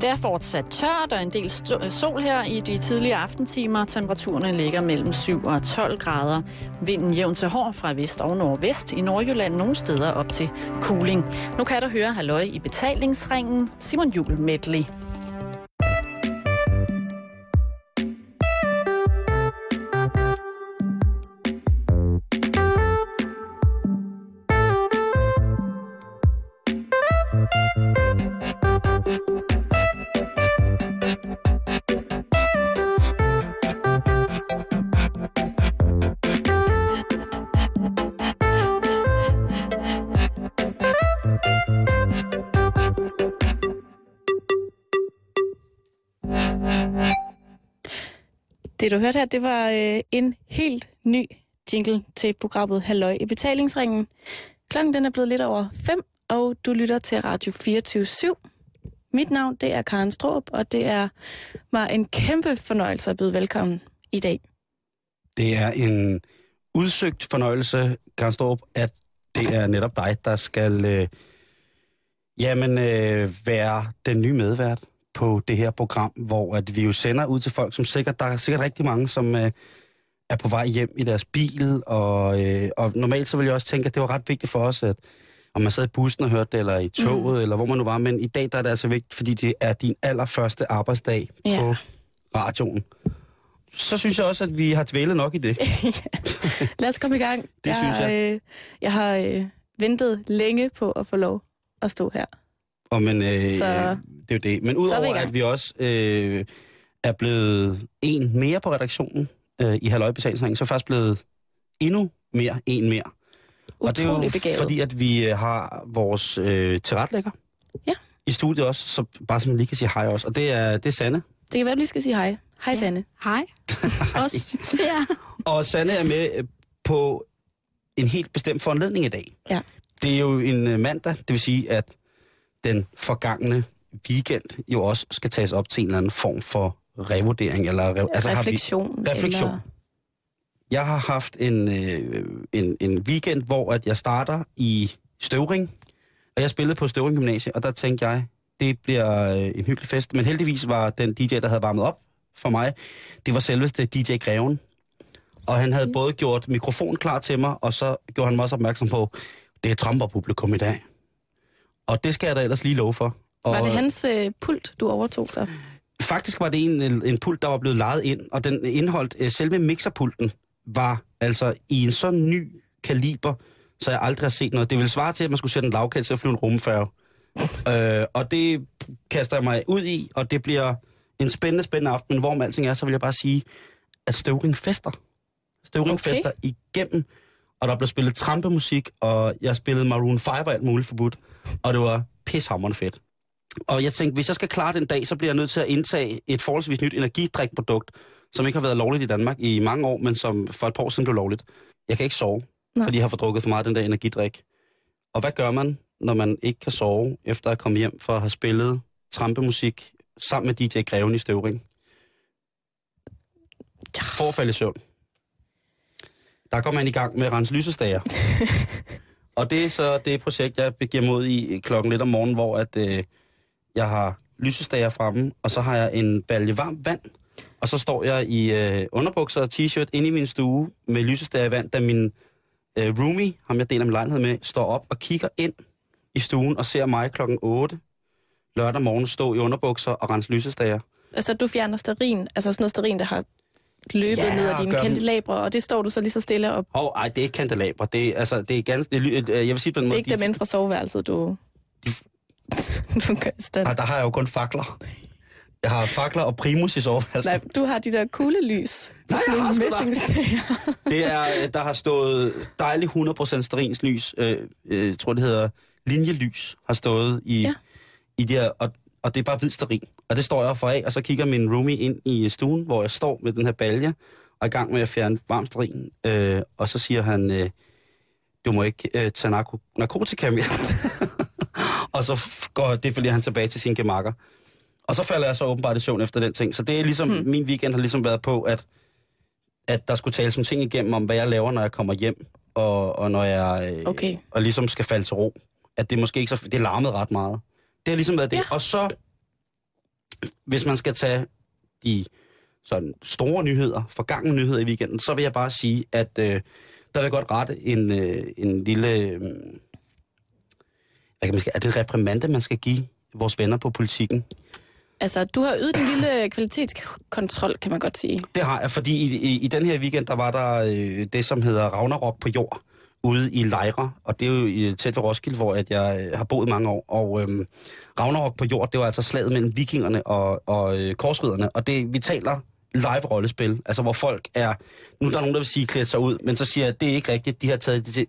Det er fortsat tørt og en del øh, sol her i de tidlige aftentimer. Temperaturerne ligger mellem 7 og 12 grader. Vinden jævn til hård fra vest og nordvest. I Nordjylland nogle steder op til kuling. Nu kan du høre halløj i betalingsringen. Simon Jul Medley. Det du hørte her, det var øh, en helt ny jingle til programmet Halløj i betalingsringen. Klokken den er blevet lidt over 5, og du lytter til Radio 24 /7. Mit navn det er Karen Stroop, og det er var en kæmpe fornøjelse at byde velkommen i dag. Det er en udsøgt fornøjelse, Karen Stroop, at det er netop dig, der skal øh, jamen, øh, være den nye medvært på det her program, hvor at vi jo sender ud til folk, som sikkert, der er sikkert rigtig mange, som øh, er på vej hjem i deres bil, og, øh, og normalt så vil jeg også tænke, at det var ret vigtigt for os, at om man sad i bussen og hørte det, eller i toget, mm. eller hvor man nu var, men i dag der er det altså vigtigt, fordi det er din allerførste arbejdsdag ja. på radioen. Så synes jeg også, at vi har dvælet nok i det. Lad os komme i gang. Det jeg, synes jeg. Øh, jeg har øh, ventet længe på at få lov at stå her. Og men, øh, så, det er jo det. Men udover at vi også øh, er blevet en mere på redaktionen øh, i Halløj Betalingsring, så er faktisk blevet endnu mere en mere. Utrolig og det er jo begavet. fordi, at vi øh, har vores øh, tilretlægger ja. i studiet også, så bare som lige kan sige hej også. Og det er, det er Sanne. Det kan være, du lige skal sige hej. Hej, ja. Sanne. Hej. også ja. Og Sanne er med øh, på en helt bestemt foranledning i dag. Ja. Det er jo en øh, mandag, det vil sige, at den forgangne weekend jo også skal tages op til en eller anden form for revurdering. Eller re, altså refleksion. Har vi, refleksion. Eller... Jeg har haft en, øh, en, en weekend, hvor at jeg starter i Støvring, og jeg spillede på Støvring Gymnasie, og der tænkte jeg, det bliver øh, en hyggelig fest. Men heldigvis var den DJ, der havde varmet op for mig, det var selveste DJ Greven. Og han havde både gjort mikrofon klar til mig, og så gjorde han mig også opmærksom på, det er Trumper-publikum i dag. Og det skal jeg da ellers lige love for. Og var det hans øh, pult, du overtog så? Faktisk var det en, en pult, der var blevet lejet ind, og den indeholdt øh, selve mixerpulten var altså i en så ny kaliber, så jeg aldrig har set noget. Det ville svare til, at man skulle sætte en lavkald til at flyve en rumfærge. øh, og det kaster jeg mig ud i, og det bliver en spændende, spændende aften. Men hvor med alting er, så vil jeg bare sige, at Støvring fester. Støvring okay. fester igennem, og der blev spillet trampemusik, og jeg spillede Maroon 5 og alt muligt forbudt, og det var pishammerende fedt. Og jeg tænkte, hvis jeg skal klare den dag, så bliver jeg nødt til at indtage et forholdsvis nyt energidrikprodukt, som ikke har været lovligt i Danmark i mange år, men som for et par år siden blev lovligt. Jeg kan ikke sove, Nej. fordi jeg har fordrukket for meget den der energidrik. Og hvad gør man, når man ikke kan sove, efter at komme hjem for at have spillet trampemusik sammen med DJ Greven i Støvring? For at falde i søvn. Der går man i gang med at rense lysestager. og det er så det projekt, jeg begiver mod i øh, klokken lidt om morgenen, hvor at, øh, jeg har lysestager fremme, og så har jeg en balje varmt vand, og så står jeg i øh, underbukser og t-shirt inde i min stue med lysestager i vand, da min øh, roomie, ham jeg deler min lejlighed med, står op og kigger ind i stuen og ser mig klokken 8 lørdag morgen stå i underbukser og rense lysestager. Altså du fjerner sterin, altså sådan noget sterin, der har løbet ja, ned af dine kandelabre, og det står du så lige så stille op. Åh, oh, ej, det er ikke kandelabre. Det er, altså, det er ganske... Det, jeg vil sige på den måde... Det er ikke de, dem fra soveværelset, du... De, du kan Nej, der har jeg jo kun fakler. Jeg har fakler og primus i soveværelset. Nej, du har de der kuglelys. Nej, jeg har Det er, der har stået dejligt 100% sterins lys. Øh, øh, tror, det hedder linjelys, har stået i, ja. i de her, og, og det er bare hvid sterin. Og det står jeg for af, og så kigger min roomie ind i stuen, hvor jeg står med den her balje, og er i gang med at fjerne varm sterin. Øh, og så siger han, øh, du må ikke øh, tage narko- narkotika mere. og så går det, fordi han tilbage til sin gemakker. Og så falder jeg så åbenbart i søvn efter den ting. Så det er ligesom, hmm. min weekend har ligesom været på, at, at der skulle tales som ting igennem om, hvad jeg laver, når jeg kommer hjem, og, og når jeg øh, okay. og ligesom skal falde til ro. At det måske ikke så, det larmede ret meget. Det har ligesom været det. Ja. Og så hvis man skal tage de sådan store nyheder, forgangne nyheder i weekenden, så vil jeg bare sige, at øh, der vil jeg godt rette en, øh, en lille... Øh, hvad kan man sige, er det reprimande, man skal give vores venner på politikken? Altså, du har ydet en lille kvalitetskontrol, kan man godt sige. Det har jeg, fordi i, i, i den her weekend, der var der øh, det, som hedder Ragnarok på jord ude i Lejre, og det er jo i, tæt ved Roskilde, hvor at jeg øh, har boet mange år. Og øh, Ragnarok på jord, det var altså slaget mellem vikingerne og, og øh, korsriderne, og det, vi taler live-rollespil, altså hvor folk er, nu er der nogen, der vil sige klædt sig ud, men så siger jeg, at det er ikke rigtigt, de har taget det til,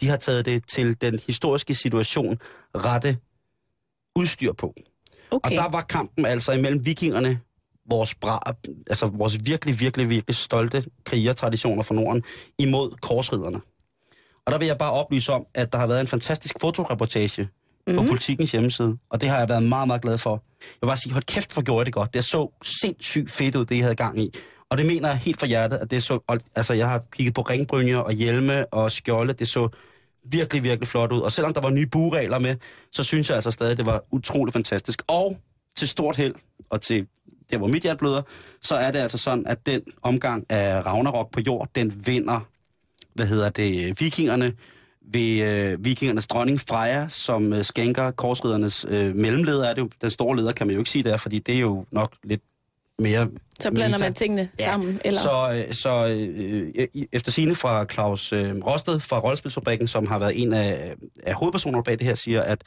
de har taget det til den historiske situation rette udstyr på. Okay. Og der var kampen altså imellem vikingerne, vores, bra, altså vores virkelig, virkelig, virkelig stolte krigertraditioner fra Norden, imod korsriderne. Og der vil jeg bare oplyse om, at der har været en fantastisk fotoreportage mm-hmm. på Mhm. Politikens hjemmeside, og det har jeg været meget, meget glad for. Jeg vil bare sige, hold kæft, hvor gjorde jeg det godt. Det så sindssygt fedt ud, det jeg havde gang i. Og det mener jeg helt fra hjertet, at det så... Altså, jeg har kigget på ringbrynjer og hjelme og skjolde. Det så virkelig, virkelig flot ud. Og selvom der var nye buregler med, så synes jeg altså stadig, det var utrolig fantastisk. Og til stort held, og til der, hvor mit hjerte bløder, så er det altså sådan, at den omgang af Ragnarok på jord, den vinder, hvad hedder det, vikingerne, ved øh, vikingernes dronning Freja, som øh, skænker korsriddernes øh, mellemleder. Er det jo, den store leder kan man jo ikke sige der, fordi det er jo nok lidt mere Så blander meta. man tingene Ja, sammen. Eller? Så, øh, så øh, i- efter sine fra Claus øh, Rosted fra Rollespilsfabrikken, som har været en af, af hovedpersonerne bag det her, siger, at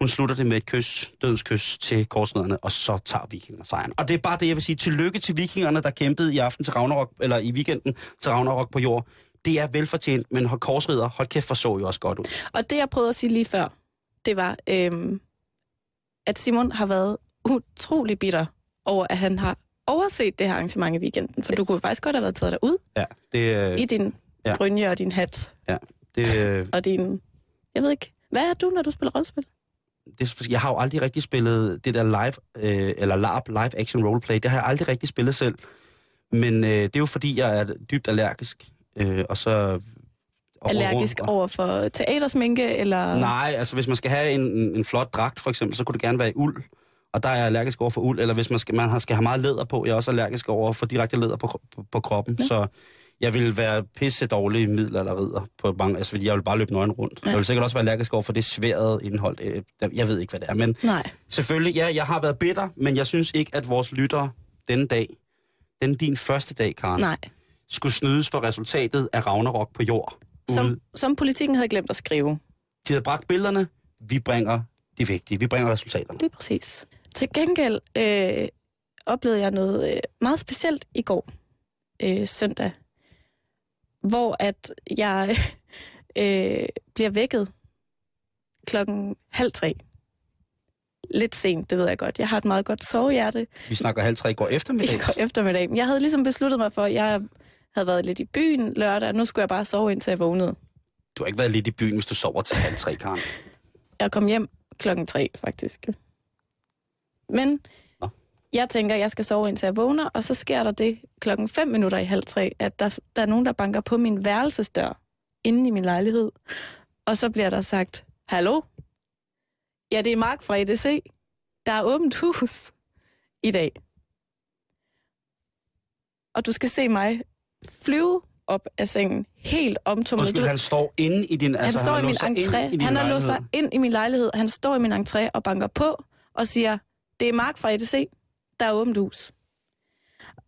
hun slutter det med et kys, dødens kys til korsriderne, og så tager vikingerne sejren. Og det er bare det, jeg vil sige. Tillykke til vikingerne, der kæmpede i aften til Ragnarok, eller i weekenden til Ragnarok på jord. Det er velfortjent, men hold korsridder, hold kæft, for så jo også godt ud. Og det, jeg prøvede at sige lige før, det var, øhm, at Simon har været utrolig bitter over, at han har overset det her arrangement i weekenden. For du kunne faktisk godt have været taget derud Ja, det, øh, i din ja. brynje og din hat det, øh, og din... Jeg ved ikke, hvad er du, når du spiller rollespil? det, jeg har jo aldrig rigtig spillet det der live, øh, eller LARP, live action roleplay, det har jeg aldrig rigtig spillet selv. Men øh, det er jo fordi, jeg er dybt allergisk. Øh, og så... Allergisk over for teatersminke, eller... Nej, altså hvis man skal have en, en, en flot dragt for eksempel, så kunne det gerne være i uld. Og der er jeg allergisk over for uld. Eller hvis man skal, man har- skal have meget læder på, jeg er også allergisk over for direkte læder på, på, på kroppen. Ja. Så jeg vil være pisse dårlig i midler eller ridder på mange, altså fordi jeg vil bare løbe nøgen rundt. Ja. Jeg vil sikkert også være allergisk over for det sværede indhold. Øh, Jeg ved ikke, hvad det er, men Nej. Selvfølgelig, ja, jeg har været bitter, men jeg synes ikke, at vores lyttere denne dag, den din første dag, Karen, Nej. Skulle snydes for resultatet af Ragnarok på jord. Som, Ude. som politikken havde glemt at skrive. De havde bragt billederne, vi bringer de vigtige, vi bringer resultaterne. Lige præcis. Til gengæld øh, oplevede jeg noget øh, meget specielt i går, øh, søndag, hvor at jeg øh, bliver vækket klokken halv tre. Lidt sent, det ved jeg godt. Jeg har et meget godt sovehjerte Vi snakker halv tre i går i eftermiddag. går eftermiddag. Jeg havde ligesom besluttet mig for, at jeg havde været lidt i byen lørdag, og nu skulle jeg bare sove, indtil jeg vågnede. Du har ikke været lidt i byen, hvis du sover til halv tre, Karen. Jeg kom hjem klokken tre, faktisk. Men Nå. jeg tænker, jeg skal sove indtil jeg vågner, og så sker der det klokken 5 minutter i halv tre, at der, der er nogen, der banker på min værelsesdør inde i min lejlighed. Og så bliver der sagt, hallo? Ja, det er Mark fra EDC. Der er åbent hus i dag. Og du skal se mig flyve op af sengen, helt omtumlet. Undskyld, han står inde i din... han altså, står har i min entré. i Han har låst sig ind i min lejlighed. Han står i min entré og banker på og siger, det er Mark fra EDC. Der er åbent hus.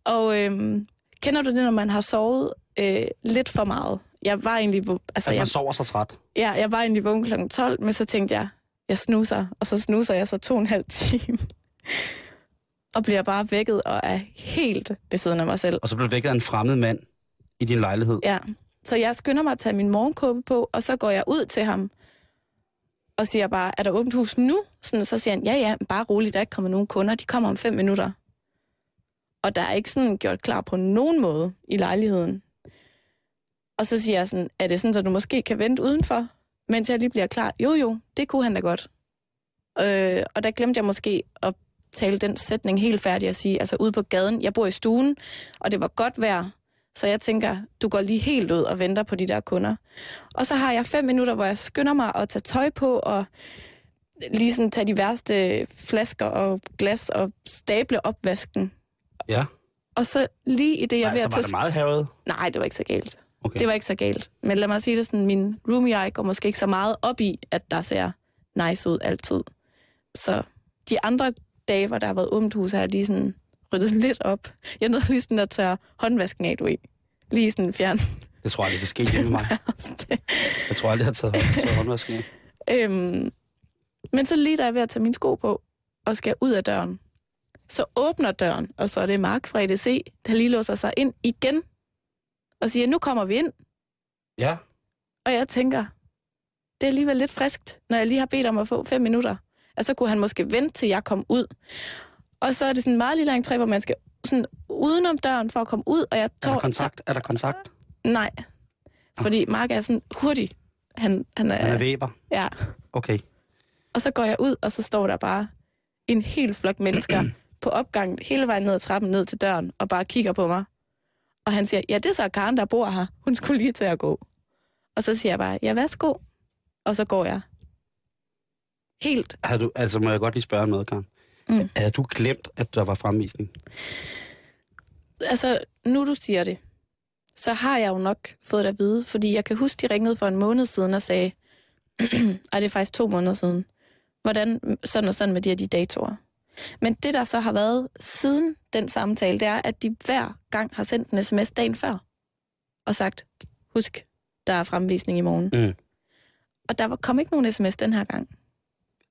Og øhm, kender du det, når man har sovet øh, lidt for meget? Jeg var egentlig, altså, At jeg, man sover så træt. ja, jeg var egentlig vågen kl. 12, men så tænkte jeg, jeg snuser, og så snuser jeg så to og en halv time. Og bliver bare vækket og er helt ved siden af mig selv. Og så bliver du vækket af en fremmed mand i din lejlighed. Ja, så jeg skynder mig at tage min morgenkåbe på, og så går jeg ud til ham og siger bare, er der åbent hus nu? Sådan, så siger han, ja ja, bare roligt, der er ikke kommet nogen kunder, de kommer om fem minutter. Og der er ikke sådan gjort klar på nogen måde i lejligheden. Og så siger jeg sådan, er det sådan, at du måske kan vente udenfor, mens jeg lige bliver klar? Jo jo, det kunne han da godt. Øh, og der glemte jeg måske at tale den sætning helt færdig og sige, altså ude på gaden, jeg bor i stuen, og det var godt vejr, så jeg tænker, du går lige helt ud og venter på de der kunder. Og så har jeg fem minutter, hvor jeg skynder mig at tage tøj på og lige sådan tage de værste flasker og glas og stable opvasken. Ja. Og så lige i det, jeg er Ej, ved så at var tage... det meget havet. Nej, det var ikke så galt. Okay. Det var ikke så galt. Men lad mig sige det sådan, min roomie går måske ikke så meget op i, at der ser nice ud altid. Så de andre dage, hvor der har været åbent hus, har jeg lige sådan ryddet lidt op. Jeg nåede lige sådan at tørre håndvasken af, du ved. Lige sådan fjern. Det tror jeg aldrig, det skete hjemme mig. Jeg tror aldrig, jeg har taget, hånd- taget håndvasken af. øhm, men så lige da jeg er ved at tage mine sko på, og skal ud af døren, så åbner døren, og så er det Mark fra EDC, der lige låser sig ind igen, og siger, nu kommer vi ind. Ja. Og jeg tænker, det er alligevel lidt friskt, når jeg lige har bedt om at få fem minutter. Og så kunne han måske vente, til jeg kom ud. Og så er det sådan en meget lille entré, hvor man skal sådan udenom døren for at komme ud, og jeg Er tår... der kontakt? Er der kontakt? Nej, fordi Mark er sådan hurtig. Han, han er... Han er væber. ja. Okay. Og så går jeg ud, og så står der bare en hel flok mennesker på opgangen hele vejen ned ad trappen, ned til døren, og bare kigger på mig. Og han siger, ja, det er så Karen, der bor her. Hun skulle lige til at gå. Og så siger jeg bare, ja, værsgo. Og så går jeg. Helt. Har du, altså må jeg godt lige spørge om noget, Karen? Mm. Er du glemt, at der var fremvisning? Altså, nu du siger det, så har jeg jo nok fået det at vide, fordi jeg kan huske, de ringede for en måned siden og sagde, ej, det er faktisk to måneder siden, hvordan sådan og sådan med de her de datoer. Men det, der så har været siden den samtale, det er, at de hver gang har sendt en sms dagen før og sagt, husk, der er fremvisning i morgen. Mm. Og der var- kom ikke nogen sms den her gang.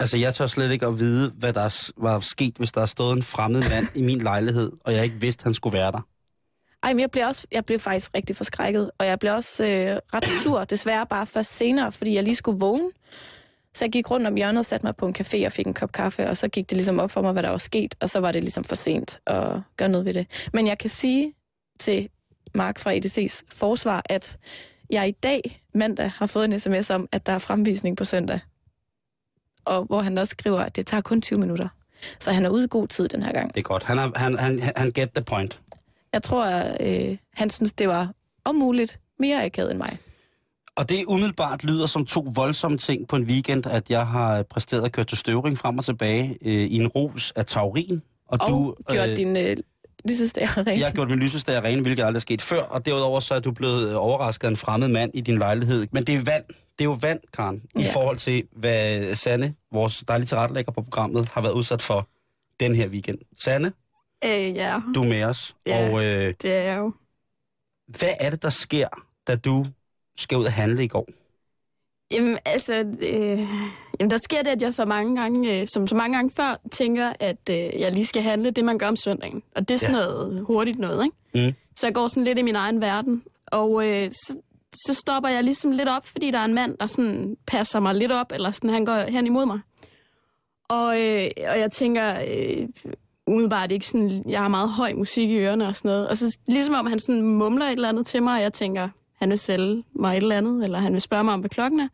Altså, jeg tør slet ikke at vide, hvad der var sket, hvis der stod en fremmed mand i min lejlighed, og jeg ikke vidste, han skulle være der. Ej, men jeg blev, også, jeg blev faktisk rigtig forskrækket, og jeg blev også øh, ret sur, desværre bare først senere, fordi jeg lige skulle vågne. Så jeg gik rundt om hjørnet og satte mig på en café og fik en kop kaffe, og så gik det ligesom op for mig, hvad der var sket, og så var det ligesom for sent at gøre noget ved det. Men jeg kan sige til Mark fra EDC's forsvar, at jeg i dag, mandag, har fået en sms om, at der er fremvisning på søndag. Og hvor han også skriver, at det tager kun 20 minutter. Så han er ude i god tid den her gang. Det er godt. Han, han, han, han get the point. Jeg tror, øh, han synes, det var om muligt mere akavet end mig. Og det umiddelbart lyder som to voldsomme ting på en weekend, at jeg har præsteret at køre til støvring frem og tilbage øh, i en rus af taurin. Og, Og du, gjort øh, din øh, lysestager ren. Jeg har gjort min lysestager rene, hvilket aldrig er sket før, og derudover så er du blevet øh, overrasket af en fremmed mand i din lejlighed. Men det er vand. Det er jo vand, Karen, ja. i forhold til, hvad Sanne, vores dejlige tilrettelægger på programmet, har været udsat for den her weekend. Sanne, Øh, ja, du er med os. Ja. Og øh, det er jeg jo. hvad er det, der sker, da du skal ud og handle i går? Jamen, altså, øh, jamen, der sker det, at jeg så mange gange, øh, som så mange gange før, tænker, at øh, jeg lige skal handle det, man gør om søndagen. Og det er sådan Ja. noget hurtigt noget, ikke? Mm. Så jeg går sådan lidt i min egen verden. Og øh, så, så stopper jeg ligesom lidt op, fordi der er en mand, der sådan passer mig lidt op, eller sådan, han går hen imod mig. Og, øh, og jeg tænker, øh, umiddelbart ikke sådan, jeg har meget høj musik i ørerne og sådan noget. Og så ligesom om han sådan mumler et eller andet til mig, og jeg tænker, han vil sælge mig et eller andet, eller han vil spørge mig om, hvad klokken er.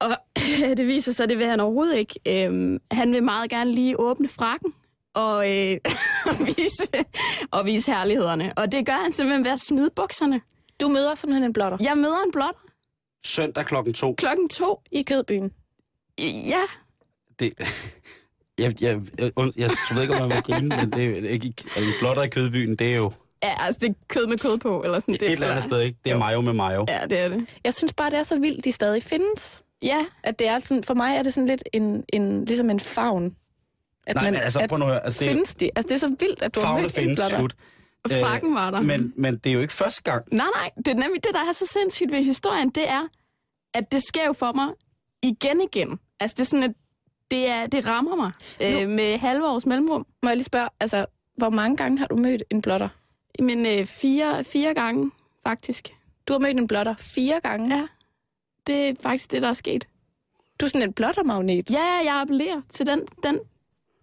Og det viser sig, det vil han overhovedet ikke. Øhm, han vil meget gerne lige åbne frakken og, øh, og, vise, og vise herlighederne. Og det gør han simpelthen ved at smide bukserne. Du møder simpelthen en blotter Jeg møder en blot Søndag klokken to. klokken to. i Kødbyen. Ja, Det, jeg, jeg, jeg, jeg, jeg ved ikke, om man må grine, men det er ikke en blotter i kødbyen, det er jo ja altså det er kød med kød på. Eller sådan, et eller andet sted, ikke? Det er Jo. mayo med mayo. Ja, det er det. Jeg synes bare, det er så vildt, de stadig findes. Ja, At det er sådan, for mig er det sådan lidt en, en, ligesom en favn. At Nej, men altså, at prøv nu at høre, altså, det findes de? Altså, det er så vildt, at du har mødt en findes, slut. og frakken var der. Men, men det er jo ikke første gang. Nej, nej, det er nemlig det, der er så sindssygt ved historien, det er, at det sker jo for mig igen igen. Altså, det er sådan, at det, er, det rammer mig øh, med halve års mellemrum. Må jeg lige spørge, altså, hvor mange gange har du mødt en blotter? Men øh, fire, fire gange, faktisk. Du har mødt en blotter fire gange. Ja, det er faktisk det, der er sket. Du er sådan en blottermagnet. Ja, jeg appellerer til den, den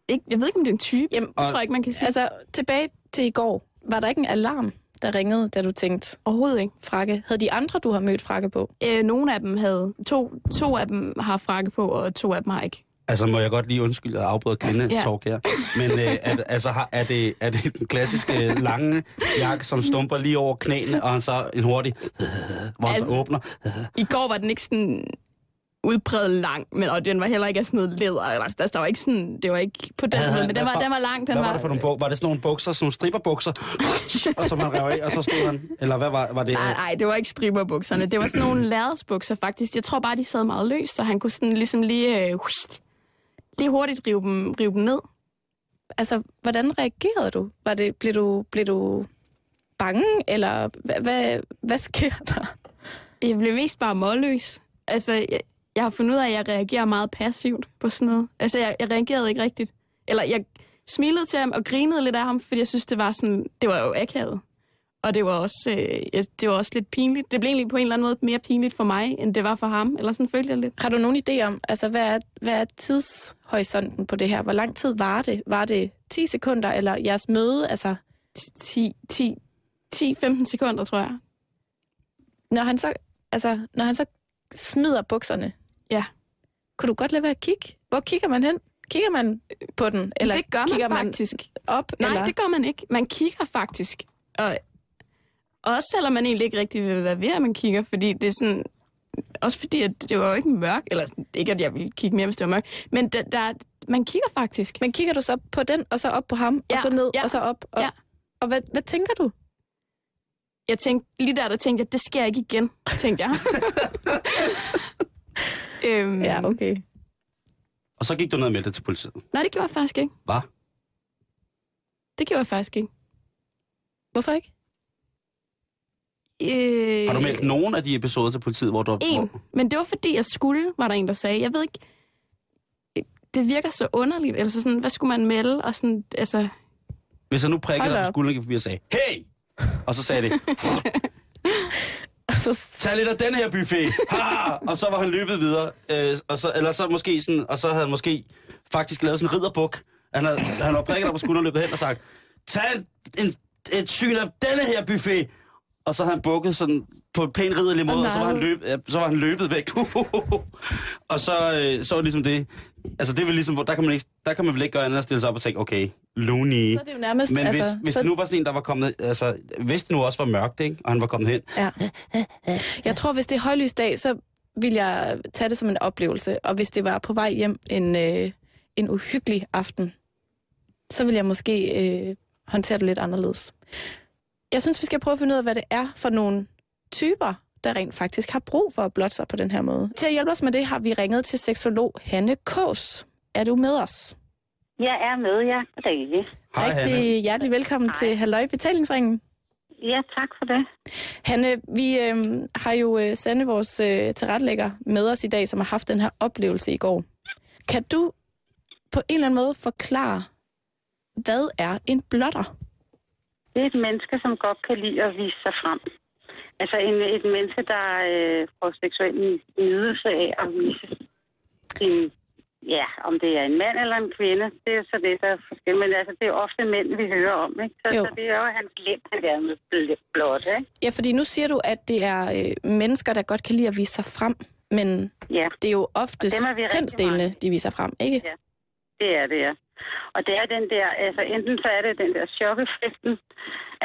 ikke, jeg ved ikke, om det er en type. Jamen, det tror jeg ikke, man kan sige. Altså, tilbage til i går. Var der ikke en alarm, der ringede, da du tænkte, Overhovedet ikke. frakke? Havde de andre, du har mødt frakke på? Øh, nogle af dem havde, to, to af dem har frakke på, og to af dem har ikke. Altså, må jeg godt lige undskylde at afbryde kvindetalk her. Men øh, det- altså, er, det, er det den klassiske lange jakke, som stumper lige over knæene, og så en hurtig, hvor han så Altså- åbner? I går var den ikke sådan udbredt lang, men og den var heller ikke af sådan noget læder. Eller, altså, der var ikke sådan, det var ikke på den måde, men den var, den var lang. Den Hvad var, var det for nogle bukser? Var det sådan nogle bukser, sådan nogle stripperbukser? og så man rev af, og så stod han... Eller hvad var, var det? Nej, nej, det var ikke stripperbukserne. Det var sådan nogle lærredsbukser, faktisk. Jeg tror bare, de sad meget løst, så han kunne sådan ligesom lige, øh, lige hurtigt rive dem, rive dem ned. Altså, hvordan reagerede du? Var det, blev, du blev du bange, eller hvad, hvad, hvad sker der? Jeg blev mest bare målløs. Altså, jeg, jeg har fundet ud af, at jeg reagerer meget passivt på sådan noget. Altså, jeg, jeg reagerede ikke rigtigt. Eller jeg smilede til ham og grinede lidt af ham, fordi jeg synes, det var sådan, det var jo akavet. Og det var også, øh, det var også lidt pinligt. Det blev egentlig på en eller anden måde mere pinligt for mig, end det var for ham. Eller sådan følte jeg lidt. Har du nogen idé om, altså, hvad er, hvad er tidshorisonten på det her? Hvor lang tid var det? Var det 10 sekunder, eller jeres møde? Altså, 10, 10, 10-15 sekunder, tror jeg. når han så, altså, når han så smider bukserne, Ja. kunne du godt lade være at kigge? Hvor kigger man hen? Kigger man på den? Eller det gør man kigger faktisk. op? Nej, eller? det gør man ikke. Man kigger faktisk. Og også selvom man egentlig ikke rigtig vil være ved, at man kigger, fordi det er sådan... Også fordi, at det var jo ikke mørkt, eller sådan, ikke, at jeg ville kigge mere, hvis det var mørkt, men der, der, man kigger faktisk. Men kigger du så på den, og så op på ham, Ja, og så ned, ja, og så op? Og, ja. og hvad, hvad tænker du? Jeg tænkte, lige der, der tænkte jeg, det sker ikke igen, tænkte jeg. øhm, Ja, okay. Og så gik du ned og meldte det til politiet. Nej, det gjorde jeg faktisk ikke. Hvad? Det gjorde jeg faktisk ikke. Hvorfor ikke? Øh, Har du meldt nogen af de episoder til politiet, hvor du... En, Hvor, men det var fordi, jeg skulle, var der en, der sagde. Jeg ved ikke, det virker så underligt. Altså sådan, hvad skulle man melde? Og sådan, altså, hvis jeg nu prikkede dig på skulderen, gik forbi og sagde, hey! Og så sagde det, så, tag lidt af den her buffet. Ha! Og så var han løbet videre. Øh, og så, eller så måske sådan, og så havde han måske faktisk lavet sådan en ridderbuk. Han havde, han havde prikket dig på skulderen og løbet hen og sagt, tag en, et syn af denne her buffet. Og så havde han bukket sådan på en pæn ridderlig måde, Åh, og så var, han løb, ja, så var han løbet væk. og så, øh, så var det ligesom det. Altså det er vel ligesom, der kan man, ikke, der kan man vel ikke gøre andet end at stille sig op og tænke, okay, Looney. så er det jo nærmest... Men altså, hvis, hvis så, det nu var sådan en, der var kommet... Altså, hvis det nu også var mørkt, ikke? Og han var kommet hen. Ja. Jeg tror, hvis det er højlysdag, så vil jeg tage det som en oplevelse. Og hvis det var på vej hjem en, øh, en uhyggelig aften, så vil jeg måske øh, håndtere det lidt anderledes. Jeg synes, vi skal prøve at finde ud af, hvad det er for nogle typer, der rent faktisk har brug for at blotte sig på den her måde. Til at hjælpe os med det har vi ringet til seksolog Hanne Kås. Er du med os? Jeg er med, ja. Goddag. Hej, Rigtig Hanne. hjertelig velkommen Hej. til Halløj Betalingsringen. Ja, tak for det. Hanne, vi øh, har jo øh, Sande, vores øh, tilrettelægger, med os i dag, som har haft den her oplevelse i går. Kan du på en eller anden måde forklare, hvad er en blotter? Det er et menneske, som godt kan lide at vise sig frem. Altså en, et menneske, der øh, får seksuel nydelse af at vise sin... Ja, om det er en mand eller en kvinde, det er så det, der er forskelligt. Men altså, det er ofte mænd, vi hører om, ikke? Så, Jo. så det er jo hans lem, han gerne vil bl- blotte, ikke? Ja, fordi nu siger du, at det er øh, mennesker, der godt kan lide at vise sig frem, men Ja, det er jo oftest er kønsdelene, de viser frem, ikke? Ja. det er det, ja. Og det er den der, altså enten så er det den der chokeffekten,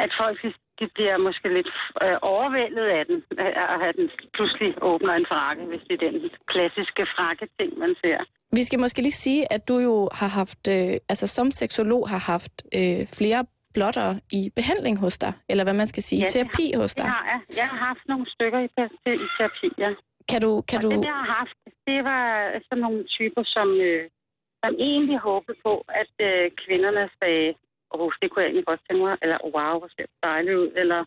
at folk de, bliver måske lidt øh, overvældet af den, at have den pludselig åbner en frakke, hvis det er den klassiske frakke-ting, man ser. Vi skal måske lige sige, at du jo har haft, øh, altså som seksolog har haft øh, flere blotter i behandling hos dig, eller hvad man skal sige, Ja, terapi hos Det dig. har jeg. Jeg har haft nogle stykker i, i terapi, ja. Kan du, kan og du, det, jeg har haft, det var sådan nogle typer, som, øh, som egentlig håbede på, at øh, kvinderne sagde, åh, oh, det kunne jeg egentlig godt tænke mig, eller wow, hvor ser det dejligt ud, eller,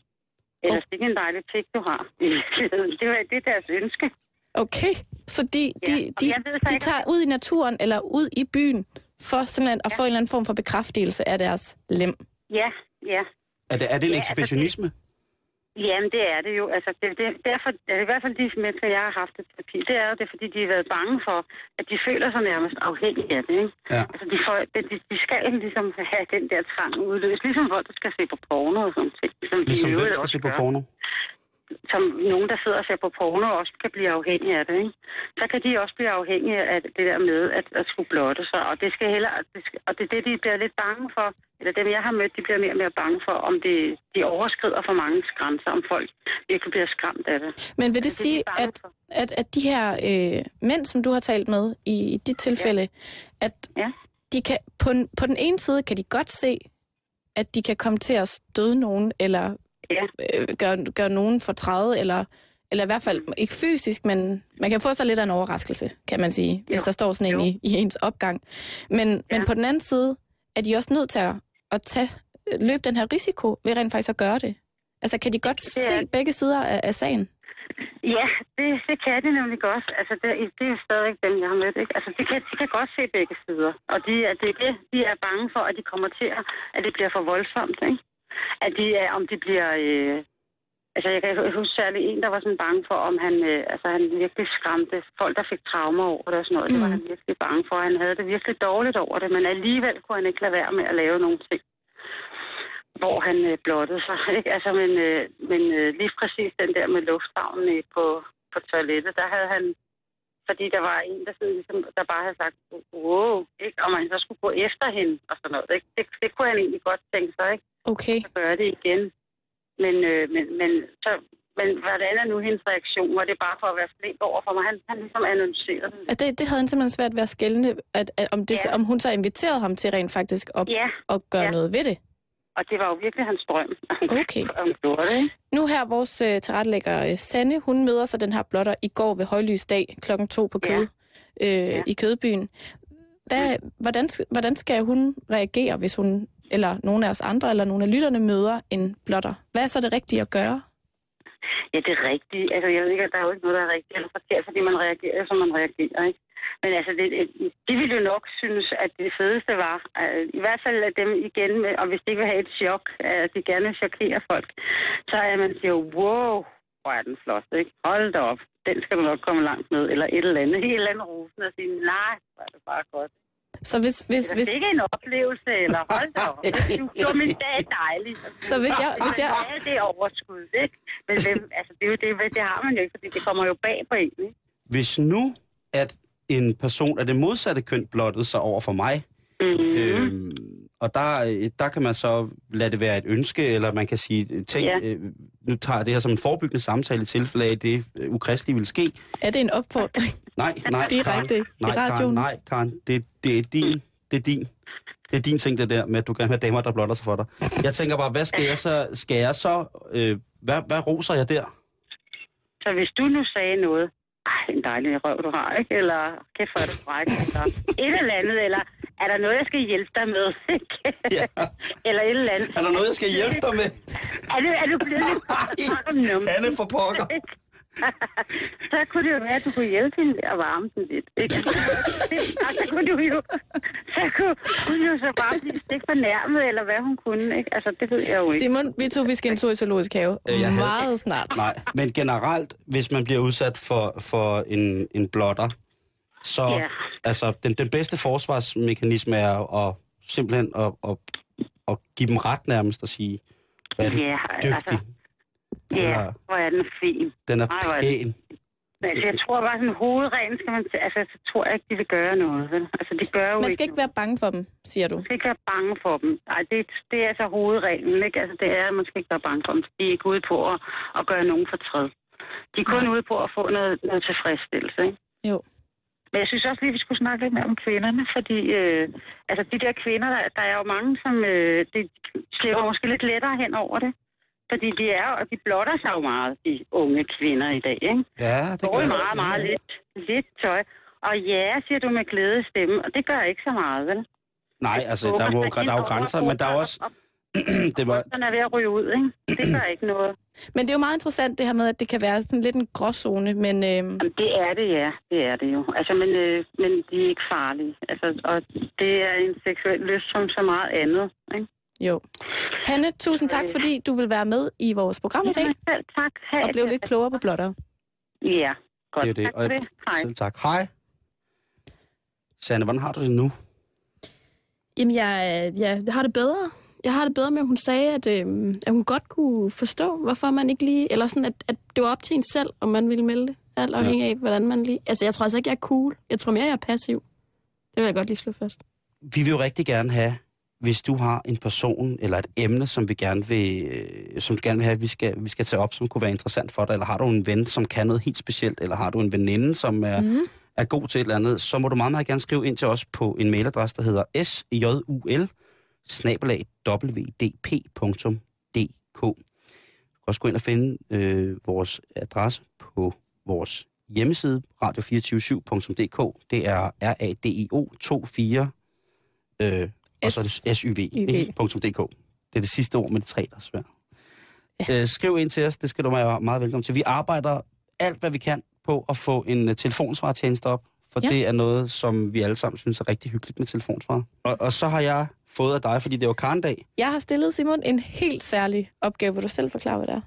eller det er en dejlig pik, du har. Det, var, det er deres ønske. Okay, så de, de, Ja, de, ved så de ikke, tager ud i naturen eller ud i byen for simpelthen at få en eller anden form for bekræftelse af deres lem. Ja, ja. Er det, er det en Ja, altså, ekshibitionisme? Jamen, det er det jo. Altså, det, det, derfor, altså, i hvert fald de mennesker, jeg har haft i terapi, det er jo det, fordi de har været bange for, at de føler sig nærmest afhængige af det. Ikke? Ja. Altså, de, får, de, de skal ligesom have den der trang udløst, ligesom folk, der skal se på porno og sådan ting. Ligesom, de Ligesom i hvem skal se på porno? Som nogen, der sidder og ser på porno, også kan blive afhængige af det, ikke? så kan de også blive afhængige af det der med at, at skulle blotte sig. Og det, skal heller, det skal, og det er det, de bliver lidt bange for, eller dem, jeg har mødt, de bliver mere og mere bange for, om det, de overskrider for mange grænser, om folk virkelig bliver skræmt af det. Men vil det Det sige, de at, for. at, at de her øh, mænd, som du har talt med i, i dit tilfælde, at Ja. de kan, på, på den ene side kan de godt se, at de kan komme til at støde nogen, eller Ja. øh, gøre, gøre nogen fortræde, eller, eller i hvert fald ikke fysisk, men man kan få sig lidt af en overraskelse, kan man sige, hvis Jo. der står sådan en i, i ens opgang. Men, ja. men på den anden side er de også nødt til at, at tage, løbe den her risiko ved rent faktisk at gøre det. Altså kan de godt Det er- se begge sider af, af sagen? Ja, det, det kan de nemlig godt. Altså, det, det er stadig dem, jeg har mødt. Ikke? Altså, de kan, de kan godt se begge sider. Og de, er, det er det, de er bange for, at de kommer til at, at det bliver for voldsomt. Ikke? At de er, om de bliver... Øh, altså, jeg kan huske særlig en, der var sådan bange for, om han, øh, altså, han virkelig skræmte folk, der fik traumer over det og sådan noget. Mm. Det var Mm. han virkelig bange for. Han havde det virkelig dårligt over det, men alligevel kunne han ikke lade være med at lave nogle ting hvor han øh, blottede sig. Ikke? Altså, men øh, men øh, lige præcis den der med lufthavnen øh, på, på toilettet, der havde han, fordi der var en, der, sådan, ligesom, der bare havde sagt, wow, ikke? og man så skulle gå efter hende og sådan noget. Ikke? Det, det kunne han egentlig godt tænke sig, ikke? Okay. at gøre det igen. Men, øh, men, men, så, men hvordan er nu hendes reaktion? Var det bare for at være flink over for mig? Han, han ligesom analyserede det. At det, det havde han simpelthen svært ved at skælne, at, at, om, det, Ja. om hun så inviterede ham til rent faktisk at, Ja, at gøre Ja. noget ved det. og det var jo virkelig hans drøm. Okay. Det? Nu her, vores øh, tilrettelægger øh, Sanne, hun møder så den her blotter i går ved højlysdag klokken to på kød, øh, Ja. i Kødbyen. Hvad, hvordan, sk- hvordan skal hun reagere, hvis hun, eller nogen af os andre, eller nogle af lytterne møder en blotter? Hvad er så det rigtige at gøre? Ja, det er rigtigt. Altså, jeg ved ikke, at der er jo ikke noget, der er rigtigt eller forkert, fordi man reagerer, som man reagerer, ikke? Men altså, det, de ville jo nok synes, at det fedeste var, øh, i hvert fald at dem igen, med, og hvis de ikke vil have et chok, at de gerne vil chokere folk, så er man siger, wow, hvor er den flot, ikke? Hold da op, den skal du nok komme langt med, eller et eller andet, helt eller andet rosen, og sige, nej, hvor er det bare godt. Så hvis, hvis, hvis, fik en oplevelse, eller hold da op, du, du min dag er dejlig. Så hvis jeg- hvis jeg- Ja, det er overskud, ikke? Men hvem, altså, det, er jo det, det har man jo ikke, fordi det kommer jo bag på en, ikke? Hvis nu, at en person af det modsatte køn blottede sig over for mig, Mm-hmm. øhm, og der, øh, der kan man så lade det være et ønske, eller man kan sige, tænk, Ja. øh, nu tager jeg det her som en forebyggende samtale i tilfælde af, at det øh, ukristelige vil ske. er det en opfordring? Nej, nej, Direkte i Karen, nej, Karen, radioen. nej, Karen, det, det er din, det er din. Det er din ting, det der med, at du gerne vil have damer, der blotter sig for dig. Jeg tænker bare, hvad skal jeg så, skal jeg så, øh, hvad, hvad roser jeg der? Så hvis du nu sagde noget, ej, en dejlig røv, du har, ikke? Eller, kæft, hvor er du fræk, eller et eller andet, eller er der noget, jeg skal hjælpe dig med, ikke? Ja. eller et eller andet. Er der noget, jeg skal hjælpe dig med? Er du, er du blevet lidt nummen? Anne for pokker. så kunne det jo være, at du kunne hjælpe hende at varme den lidt. Ikke? Og så kunne du jo, så kunne hun jo så bare blive stik fornærmet, eller hvad hun kunne. Ikke? Altså, det ved jeg jo ikke. Simon, vi to, vi skal en tur i zoologisk have. Øh, jeg havde- Meget snart. Nej, men generelt, hvis man bliver udsat for, for en, en blotter, så Ja. altså, den, den bedste forsvarsmekanisme er at simpelthen at, at, at give dem ret nærmest og sige, hvad er du Ja, dygtig. altså, ja, Eller, hvor er den fin. den er Ej, hvor er det- pæn. Men altså, jeg tror bare, sådan hovedreglen skal man... Altså, så tror jeg ikke, de vil gøre noget. Vel? Altså, de gør jo Man skal ikke være bange for dem, siger du. Man skal ikke være bange for dem. Nej, det, det er altså hovedreglen, ikke? Altså, det er, at man skal ikke være bange for dem. De er ikke ude på at, at gøre nogen fortræd. De er kun Nej. ude på at få noget, noget tilfredsstillelse, ikke? Jo. Men jeg synes også lige, vi skulle snakke lidt mere om kvinderne, fordi øh, altså de der kvinder, der, der er jo mange, som øh, de slipper måske lidt lettere hen over det. Fordi de er og de blotter sig jo meget, de unge kvinder i dag, ikke? Ja, det går gør jeg. meget, meget lidt, lidt tøj. Og ja, siger du med glæde stemme, og det gør ikke så meget, vel? Nej, altså, der, må, der er jo grænser, men der er også... det var, Den er ved at ryge ud, ikke? Det gør ikke noget. Men det er jo meget interessant det her med, at det kan være sådan lidt en gråzone, men øhm, Jamen, det er det, ja. Det er det jo. Altså, men, øh, men de er ikke farlige. Altså, og det er en seksuel lyst som så meget andet, ikke? Jo. Hanne, tusind tak, fordi du vil være med i vores program i dag, Jamen, selv tak. Ha' og blev lidt klogere på blotter. Ja, godt. det er det. Tak for det. Hej. Selv tak. Hej. Sanne, hvordan har du det nu? Jamen, jeg, jeg har det bedre. jeg har det bedre med, at hun sagde, at, øh, at hun godt kunne forstå, hvorfor man ikke lige... Eller sådan, at, at det var op til en selv, om man ville melde det. Alt afhængig af, hvordan man lige... Altså, jeg tror altså ikke, jeg er cool. Jeg tror mere, jeg er passiv. Det vil jeg godt lige slå fast. Vi vil jo rigtig gerne have, hvis du har en person eller et emne, som vi gerne vil, øh, som du gerne vil have, at vi skal, vi skal tage op, som kunne være interessant for dig, eller har du en ven, som kan noget helt specielt, eller har du en veninde, som er, mm. er god til et eller andet, så må du meget, meget gerne skrive ind til os på en mailadresse, der hedder sjul snabelag wdp.dk. Du kan også gå ind og finde øh, vores adresse på vores hjemmeside, radio247.dk. Det er R-A-D-I-O 24 øh, og så er det syv.dk. Det er det sidste ord med de tre, der er svært. Ja. Øh, skriv ind til os, det skal du være meget velkommen til. Vi arbejder alt, hvad vi kan på at få en uh, telefonsvartjeneste op, for ja. det er noget, som vi alle sammen synes er rigtig hyggeligt med telefonsvar. Og, og så har jeg fået af dig, fordi det var Karndag. Jeg har stillet Simon en helt særlig opgave, hvor du selv forklare, hvad det er.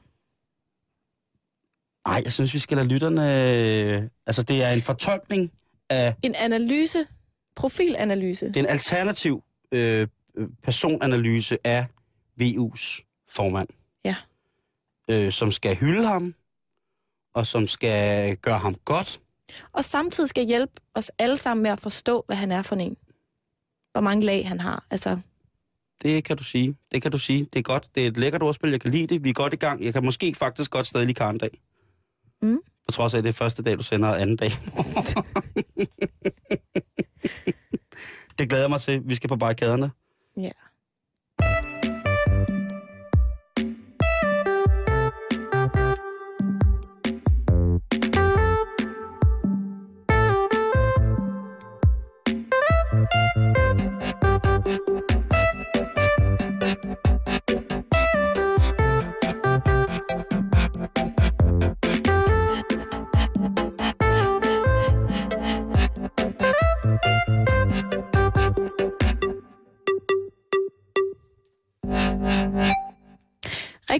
Nej, jeg synes, vi skal lade lytterne... Øh, altså, det er en fortolkning af... En analyse, profilanalyse. Det er en alternativ øh, personanalyse af VU's formand. Ja. Øh, som skal hylde ham, og som skal gøre ham godt. Og samtidig skal hjælpe os alle sammen med at forstå, hvad han er for en. Hvor mange lag han har. Altså, det kan du sige. Det kan du sige. Det er godt. Det er et lækkert ordspil. Jeg kan lide det. Vi er godt i gang. Jeg kan måske faktisk godt stadig lide Karen dag. Mm. På trods af, at det er første dag, du sender anden dag. det glæder jeg mig til. Vi skal på barrikaderne. Ja.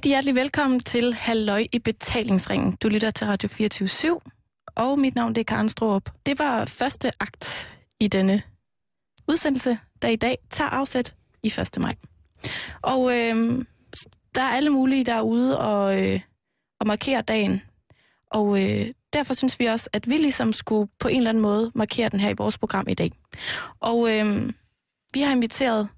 Rigtig hjertelig velkommen til Halløj i betalingsringen. Du lytter til Radio 24 og mit navn det er Karen Stroop. Det var første akt i denne udsendelse, der i dag tager afsæt i 1. maj. Og øh, der er alle mulige derude og, øh, og markerer dagen. Og øh, derfor synes vi også, at vi ligesom skulle på en eller anden måde markere den her i vores program i dag. Og øh, vi har inviteret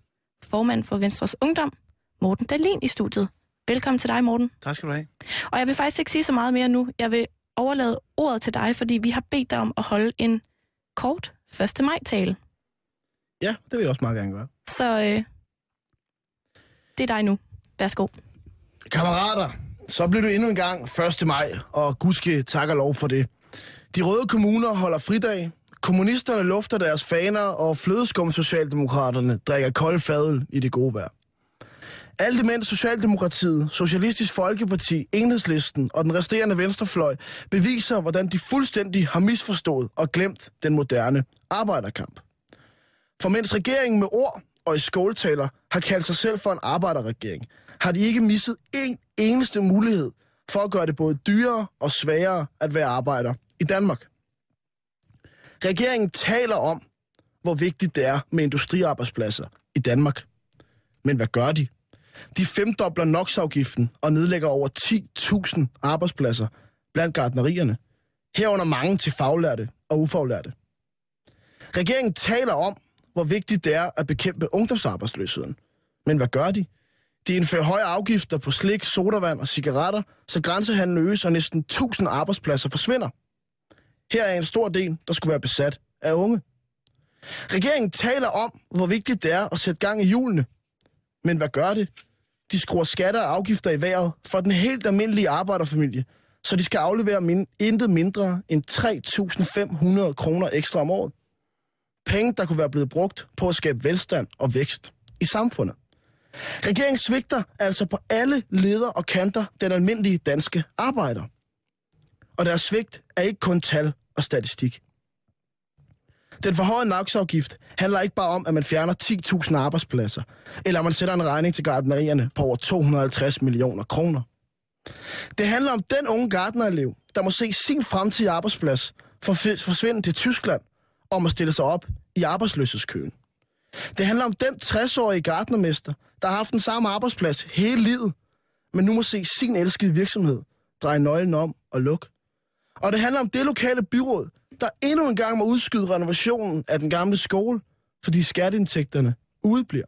formand for Venstres Ungdom, Morten Dalin, i studiet. Velkommen til dig, Morten. Tak skal du have. Og jeg vil faktisk ikke sige så meget mere nu. Jeg vil overlade ordet til dig, fordi vi har bedt dig om at holde en kort 1. maj-tale. Ja, det vil jeg også meget gerne gøre. Så øh, det er dig nu. Værsgo. Kammerater, så bliver du endnu en gang 1. maj, og gudske tak og lov for det. De røde kommuner holder fridag, kommunisterne lufter deres faner, og flødeskum Socialdemokraterne drikker kold fadel i det gode vejr. Alt imens Socialdemokratiet, Socialistisk Folkeparti, Enhedslisten og den resterende venstrefløj beviser, hvordan de fuldstændig har misforstået og glemt den moderne arbejderkamp. For mens regeringen med ord og i skåltaler har kaldt sig selv for en arbejderregering, har de ikke misset en eneste mulighed for at gøre det både dyrere og sværere at være arbejder i Danmark. Regeringen taler om, hvor vigtigt det er med industriarbejdspladser i Danmark. Men hvad gør de? De femdobler NOx-afgiften og nedlægger over 10.000 arbejdspladser blandt gardnerierne. Herunder mange til faglærte og ufaglærte. Regeringen taler om, hvor vigtigt det er at bekæmpe ungdomsarbejdsløsheden. Men hvad gør de? De indfører høje afgifter på slik, sodavand og cigaretter, så grænsehandlen øges og næsten 1000 arbejdspladser forsvinder. Her er en stor del, der skulle være besat af unge. Regeringen taler om, hvor vigtigt det er at sætte gang i hjulene. Men hvad gør det? De skruer skatter og afgifter i vejret for den helt almindelige arbejderfamilie, så de skal aflevere min, intet mindre end 3.500 kroner ekstra om året. Penge, der kunne være blevet brugt på at skabe velstand og vækst i samfundet. Regeringen svigter altså på alle leder og kanter den almindelige danske arbejder. Og deres svigt er ikke kun tal og statistik. Den forhøjede NOx-afgift handler ikke bare om, at man fjerner 10.000 arbejdspladser, eller at man sætter en regning til gardnerierne på over 250 millioner kroner. Det handler om den unge gardnerelev, der må se sin fremtidige arbejdsplads forsvinde til Tyskland, om at stille sig op i arbejdsløshedskøen. Det handler om den 60-årige gartnermester, der har haft den samme arbejdsplads hele livet, men nu må se sin elskede virksomhed dreje nøglen om og lukke. Og det handler om det lokale byråd, der endnu en gang må udskyde renovationen af den gamle skole, fordi skatteindtægterne udebliver.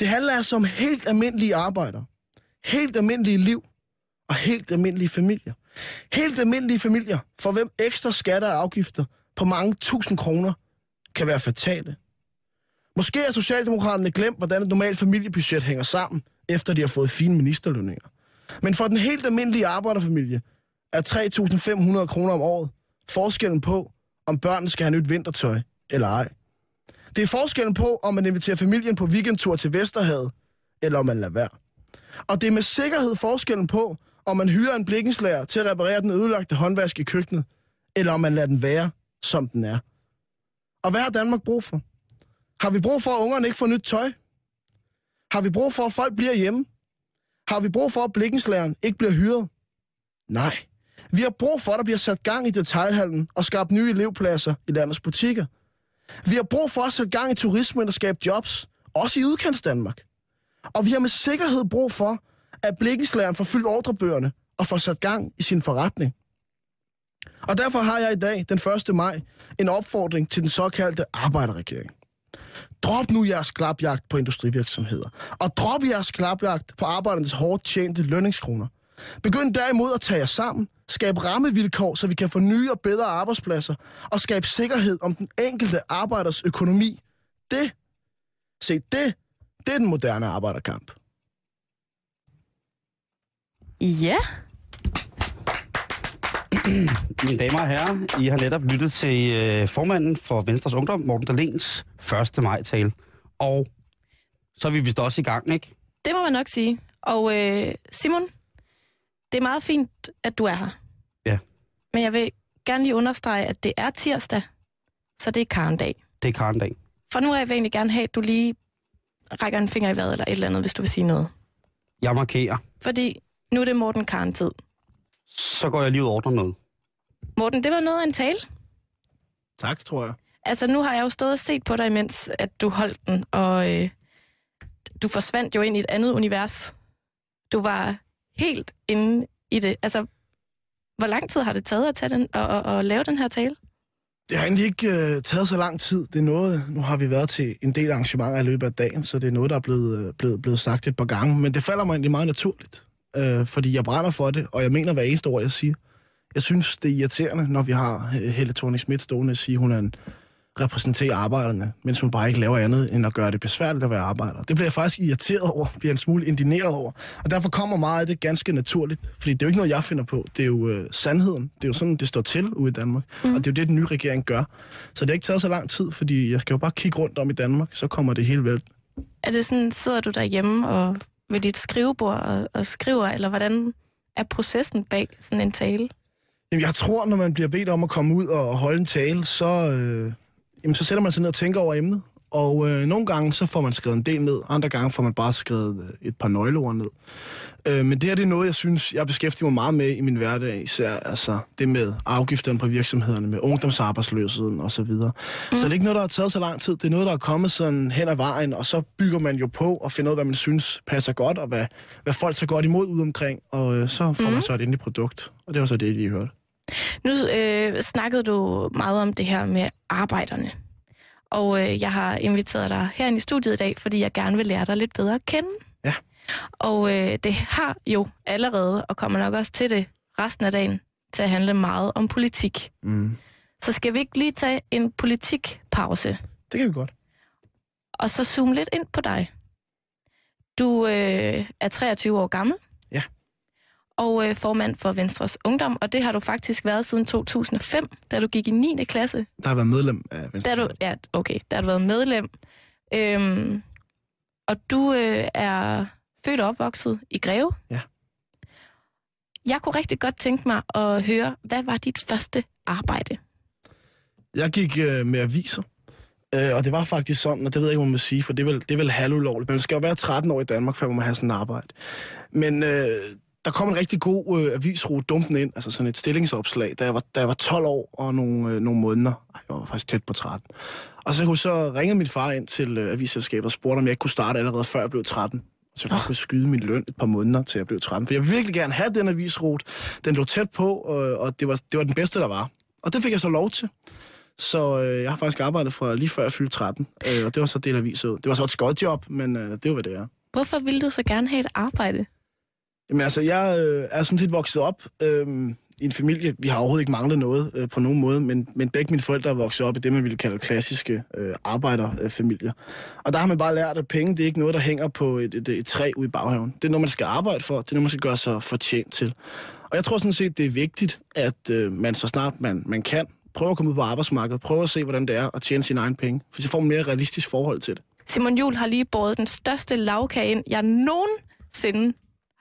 Det handler altså om helt almindelige arbejdere, helt almindelige liv og helt almindelige familier. Helt almindelige familier, for hvem ekstra skatter og afgifter på mange tusind kroner kan være fatale. Måske har Socialdemokraterne glemt, hvordan et normalt familiebudget hænger sammen, efter de har fået fine ministerlønninger. Men for den helt almindelige arbejderfamilie er 3.500 kroner om året forskellen på, om børnene skal have nyt vintertøj eller ej. Det er forskellen på, om man inviterer familien på weekendtur til Vesterhavet, eller om man lader være. Og det er med sikkerhed forskellen på, om man hyrer en blikkenslager til at reparere den ødelagte håndvask i køkkenet, eller om man lader den være, som den er. Og hvad har Danmark brug for? Har vi brug for, at ungerne ikke får nyt tøj? Har vi brug for, at folk bliver hjemme? Har vi brug for, at blikkenslageren ikke bliver hyret? Nej. Vi har brug for, at der bliver sat gang i detailhandlen og skabt nye elevpladser i landets butikker. Vi har brug for at sætte gang i turismen og skabe jobs, også i udkants Danmark. Og vi har med sikkerhed brug for, at blikkenslageren får fyldt ordrebøgerne og får sat gang i sin forretning. Og derfor har jeg i dag, den 1. maj, en opfordring til den såkaldte arbejderregering. Drop nu jeres klapjagt på industrivirksomheder, og drop jeres klapjagt på arbejdernes hårdt tjente lønningskroner. Begynd derimod at tage jer sammen, skabe rammevilkår, så vi kan få nye og bedre arbejdspladser, og skabe sikkerhed om den enkelte arbejders økonomi. Det, se det, det er den moderne arbejderkamp. Ja, Mine damer og herrer, I har netop lyttet til øh, formanden for Venstres Ungdom, Morten Dalens 1. maj-tale. Og så er vi vist også i gang, ikke? det må man nok sige. Og øh, Simon, det er meget fint, at du er her. Men jeg vil gerne lige understrege, at det er tirsdag, så det er karndag. Det er Karendag. For nu vil jeg egentlig gerne have, at du lige rækker en finger i vejret eller et eller andet, hvis du vil sige noget. Jeg markerer. Fordi nu er det Morten Karn-tid. Så går jeg lige ud og ordner noget. Morten, det var noget af en tale. Tak, tror jeg. Altså, nu har jeg jo stået og set på dig, imens at du holdt den, og øh, du forsvandt jo ind i et andet univers. Du var helt inde i det. Altså, hvor lang tid har det taget at tage den og, og, og lave den her tale? Det har egentlig ikke øh, taget så lang tid. Det er noget, nu har vi været til en del arrangementer i løbet af dagen, så det er noget, der er blevet, øh, blevet, blevet sagt et par gange. Men det falder mig egentlig meget naturligt, øh, fordi jeg brænder for det, og jeg mener hver eneste ord, jeg siger. Jeg synes, det er irriterende, når vi har øh, Helle thorning Schmidt stående og sige, hun er en repræsenterer arbejderne, mens hun bare ikke laver andet end at gøre det besværligt at være arbejder. Det bliver jeg faktisk irriteret over, bliver en smule indineret over. Og derfor kommer meget af det ganske naturligt, fordi det er jo ikke noget, jeg finder på. Det er jo øh, sandheden. Det er jo sådan, det står til ude i Danmark. Mm. Og det er jo det, den nye regering gør. Så det har ikke taget så lang tid, fordi jeg skal jo bare kigge rundt om i Danmark, så kommer det hele vel. Er det sådan, sidder du derhjemme og ved dit skrivebord og, og skriver, eller hvordan er processen bag sådan en tale? Jamen, jeg tror, når man bliver bedt om at komme ud og holde en tale, så, øh, jamen, så sætter man sig ned og tænker over emnet. Og øh, nogle gange, så får man skrevet en del ned, andre gange får man bare skrevet øh, et par nøgleord ned. Øh, men det her det er noget, jeg synes, jeg beskæftiger mig meget med i min hverdag, især altså, det med afgifterne på virksomhederne, med ungdomsarbejdsløsheden osv. Mm. Så det er ikke noget, der har taget så lang tid. Det er noget, der er kommet sådan hen ad vejen, og så bygger man jo på og finder ud af, hvad man synes passer godt, og hvad, hvad folk tager godt imod ud omkring, og øh, så får mm. man så et endeligt produkt. Og det var så det, de hørte. Nu øh, snakkede du meget om det her med arbejderne. Og øh, jeg har inviteret dig herind i studiet i dag, fordi jeg gerne vil lære dig lidt bedre at kende. Ja. Og øh, det har jo allerede, og kommer nok også til det resten af dagen, til at handle meget om politik. Mm. Så skal vi ikke lige tage en politikpause, Det kan vi godt. og så zoome lidt ind på dig. Du øh, er 23 år gammel. Og øh, formand for Venstres Ungdom, og det har du faktisk været siden 2005, da du gik i 9. klasse. Der har været medlem af Venstre. Der er du, ja, okay, der har du været medlem. Øhm, og du øh, er født og opvokset i Greve. Ja. Jeg kunne rigtig godt tænke mig at høre, hvad var dit første arbejde? Jeg gik øh, med aviser, øh, og det var faktisk sådan, og det ved jeg ikke, hvad man må sige, for det er vel, det er vel halvulovligt. Man skal jo være 13 år i Danmark, før man må have sådan et arbejde. Men øh, der kom en rigtig god øh, avisrute dumpen ind, altså sådan et stillingsopslag, da jeg var, da jeg var 12 år og nogle, øh, nogle måneder. Ej, jeg var faktisk tæt på 13. Og så, så ringe min far ind til øh, avisselskabet og spurgte, om jeg ikke kunne starte allerede før jeg blev 13. Så jeg bare kunne skyde min løn et par måneder, til jeg blev 13. For jeg ville virkelig gerne have den avisrute. Den lå tæt på, og, og det, var, det var den bedste, der var. Og det fik jeg så lov til. Så øh, jeg har faktisk arbejdet fra lige før jeg fyldte 13, øh, og det var så del aviser. Det var så et skodjob, men øh, det var, hvad det er. Hvorfor ville du så gerne have et arbejde? Jamen altså, jeg øh, er sådan set vokset op øh, i en familie. Vi har overhovedet ikke manglet noget øh, på nogen måde, men, men begge mine forældre er vokset op i det, man ville kalde klassiske øh, arbejderfamilier. Og der har man bare lært, at penge, det er ikke noget, der hænger på et, et, et træ ude i baghaven. Det er noget, man skal arbejde for. Det er noget, man skal gøre sig fortjent til. Og jeg tror sådan set, det er vigtigt, at øh, man så snart man, man kan, prøve at komme ud på arbejdsmarkedet, prøve at se, hvordan det er at tjene sine egne penge. For så får man mere realistisk forhold til det. Simon Jul har lige båret den største lavkage ind, jeg nogensinde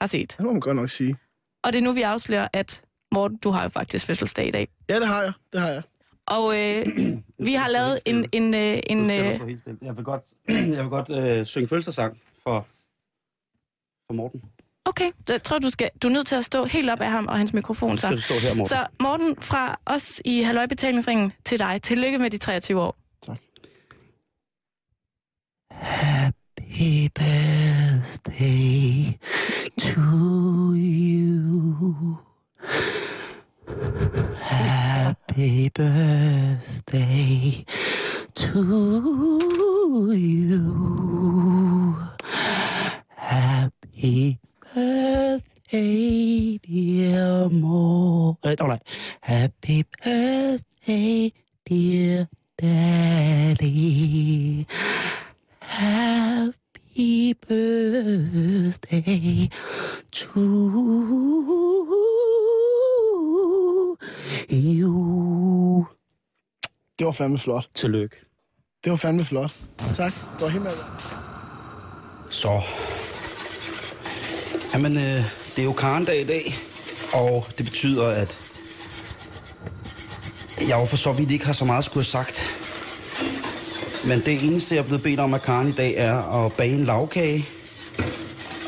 har set. Det må man godt nok sige. Og det er nu, vi afslører, at Morten, du har jo faktisk fødselsdag i dag. Ja, det har jeg. Det har jeg. Og øh, vi har lavet en... en, øh, en øh. Jeg vil godt, jeg vil godt øh, synge fødselsdagssang for, for Morten. okay, så jeg tror, du, skal, du er nødt til at stå helt op af ham og hans mikrofon. Skal Så, du stå her, Morten? så Morten, fra os i Halløj Betalingsringen til dig. Tillykke med de 23 år. Happy birthday to you. Happy birthday to you. Happy birthday, dear Mo. Uh, no, like, happy birthday, dear Daddy. Happy birthday to you. Det var fandme flot. Tillykke. Det var fandme flot. Tak. Det var helt med. Så. Jamen, øh, det er jo karndag i dag, og det betyder, at jeg jo for så vidt ikke har så meget skulle have sagt. Men det eneste, jeg er blevet bedt om af Karen i dag, er at bage en lavkage.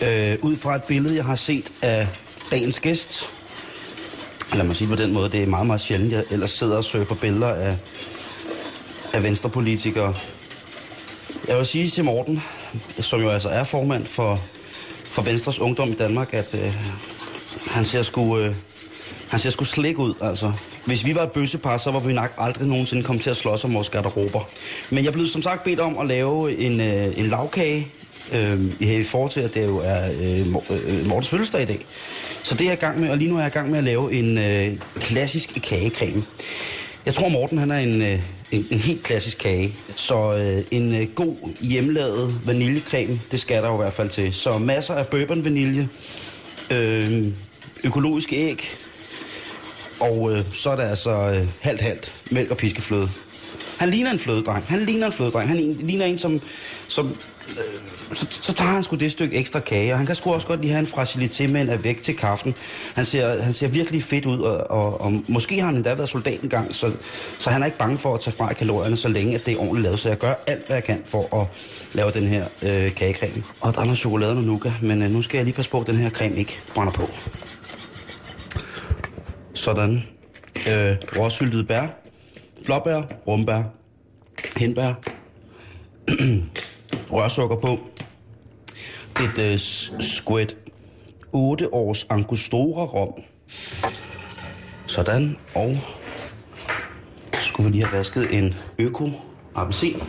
Øh, ud fra et billede, jeg har set af dagens gæst. Lad mig sige på den måde, det er meget, meget sjældent, jeg ellers sidder og søger på billeder af, af venstrepolitikere. Jeg vil sige til Morten, som jo altså er formand for, for Venstres Ungdom i Danmark, at øh, han ser sgu... Øh, han ser sgu slik ud, altså. Hvis vi var et bøssepar, så var vi nok aldrig nogensinde kommet til at slås om vores garderober. Men jeg blev som sagt bedt om at lave en, øh, en lavkage, øh, i i forhold til, at det jo er øh, øh, Mortens fødselsdag i dag. Så det er jeg i gang med, og lige nu er jeg i gang med at lave en øh, klassisk kagecreme. Jeg tror, Morten han er en, øh, en, en helt klassisk kage. Så øh, en øh, god hjemmelavet vaniljecreme, det skal der jo i hvert fald til. Så masser af bourbon vanilje, øh, økologiske æg, og øh, så er der altså øh, halvt-halvt mælk og piskefløde. Han ligner en flødedreng. Han ligner en flødedreng. Han ligner en, som... som øh, så, så tager han sgu det stykke ekstra kage, og han kan sgu også godt lige have en fragilité med en af væk til kaffen. Han ser, han ser virkelig fedt ud, og, og, og måske har han endda været soldat en gang, så, så han er ikke bange for at tage fra kalorierne, så længe at det er ordentligt lavet. Så jeg gør alt, hvad jeg kan for at lave den her øh, kagecreme. Og der er noget chokolade og nougat, men øh, nu skal jeg lige passe på, at den her creme ikke brænder på. Sådan. Øh, råsyltede bær, blåbær, rumbær, hindbær, rørsukker på, et øh, squid, 8 års angostura rom. Sådan, og så skulle vi lige have vasket en øko appelsin,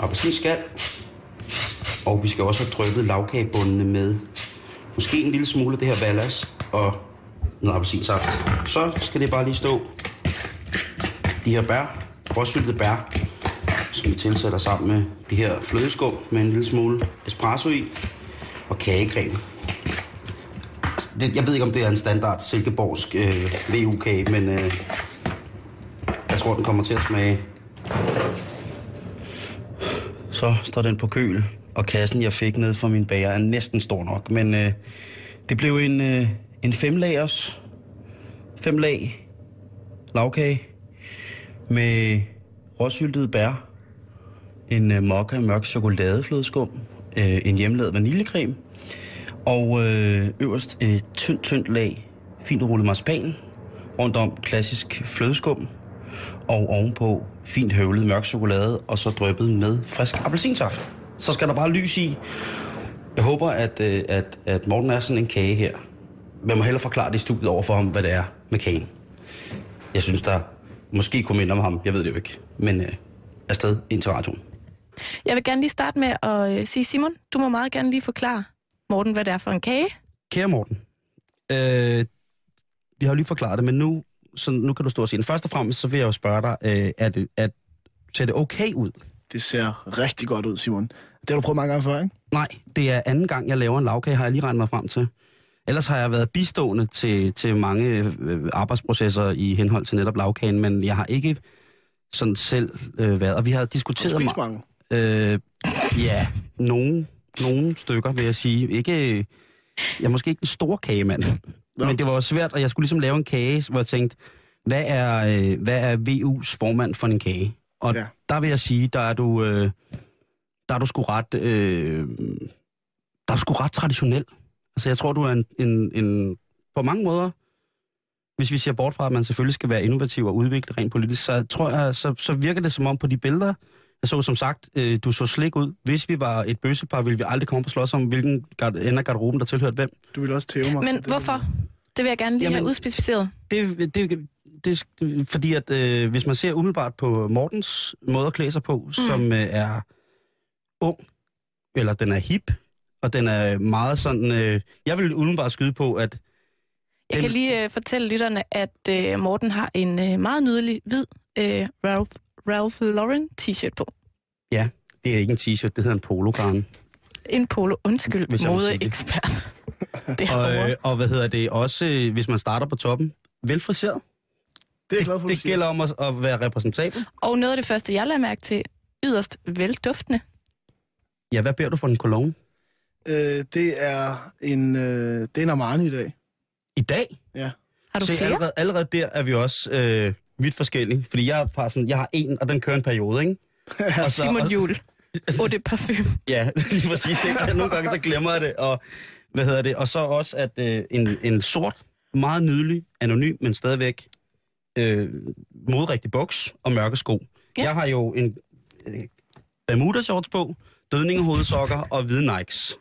appelsinskal, og vi skal også have drøbet lavkagebundene med måske en lille smule af det her ballast. Og noget appelsinsaft. Så skal det bare lige stå de her bær, råsyltede bær, som vi tilsætter sammen med de her flødeskum med en lille smule espresso i og kagecreme. Det, jeg ved ikke, om det er en standard silkeborgsk øh, VU-kage, men øh, jeg tror, den kommer til at smage. Så står den på køl, og kassen, jeg fik ned fra min bager, er næsten stor nok. Men øh, det blev en, øh, en femlagers, fem lag lavkage med råsyltede bær, en øh, mokka mørk chokoladeflødeskum, øh, en hjemmelavet vaniljecreme Og øh, øverst et tyndt, tyndt lag fint rullet marcipan. Rundt om klassisk flødeskum. Og ovenpå fint høvlet mørk chokolade, og så dryppet med frisk appelsinsaft. Så skal der bare lys i. Jeg håber, at, øh, at, at Morten er sådan en kage her. Man må hellere forklare det i studiet over for ham, hvad det er med kagen. Jeg synes, der måske kunne minde om ham. Jeg ved det jo ikke. Men øh, afsted ind til radioen. Jeg vil gerne lige starte med at øh, sige, Simon, du må meget gerne lige forklare Morten, hvad det er for en kage. Kære Morten, øh, vi har jo lige forklaret det, men nu, så nu kan du stå og sige det. Først og fremmest, så vil jeg jo spørge dig, øh, er det, at, ser det okay ud? Det ser rigtig godt ud, Simon. Det har du prøvet mange gange før, ikke? Nej, det er anden gang, jeg laver en lavkage, har jeg lige regnet mig frem til. Ellers har jeg været bistående til, til mange øh, arbejdsprocesser i henhold til netop lavkagen, men jeg har ikke sådan selv øh, været. Og vi har du diskuteret... ma- mange? Øh, ja, nogle, nogle stykker, vil jeg sige. Ikke, jeg er måske ikke den store kagemand, Nå. men det var svært, og jeg skulle ligesom lave en kage, hvor jeg tænkte, hvad er, øh, hvad er VU's formand for en kage? Og ja. der vil jeg sige, der er du, øh, der er du sgu ret, øh, der er du sgu ret traditionel. Altså, jeg tror, du er en, en, en, på mange måder, hvis vi ser bort fra, at man selvfølgelig skal være innovativ og udvikle rent politisk, så tror jeg, så, så virker det som om på de billeder, jeg så som sagt, øh, du så slik ud. Hvis vi var et bøssepar, ville vi aldrig komme på slås om, hvilken gar- ende af garderoben, der tilhørte hvem. Du vil også tæve mig. Men Det- hvorfor? Det vil jeg gerne lige Jamen- have udspecificeret. Det, det, det, det fordi at øh, hvis man ser umiddelbart på Mortens måde at klæde sig på, mm. som øh, er ung, eller den er hip, og den er meget sådan... Øh, jeg vil umiddelbart skyde på, at Jeg Den- kan lige øh, fortælle lytterne, at øh, Morten har en øh, meget nydelig hvid øh, Ralph, Ralph Lauren t-shirt på. det er ikke en t-shirt, det hedder en pologarn. En polo, undskyld, det. modeekspert. det Og, øh, og hvad hedder det? Også øh, hvis man starter på toppen, velfriseret. Det er glad for, det siger. gælder om at, at være repræsentabel. Og noget af det første, jeg lagde mærke til, yderst velduftende. Ja, hvad beder du for en cologne? Øh, det er en, øh, det er en Armani i dag. I dag? Har du Se, flere? allerede, allerede der er vi også øh, vidt forskellige. Fordi jeg har, sådan, jeg har en, og den kører en periode, ikke? og Simon Jul. Eau de parfume. Ja, lige præcis. Ikke? Nogle gange så glemmer jeg det. Og, hvad hedder det? og så også, at øh, en, en sort, meget nydelig, anonym, men stadigvæk øh, modrigtig buks og mørke sko. Ja. Ja. Jeg har jo en øh, Bermuda shorts på, dødningehovedsokker og hvide Nikes.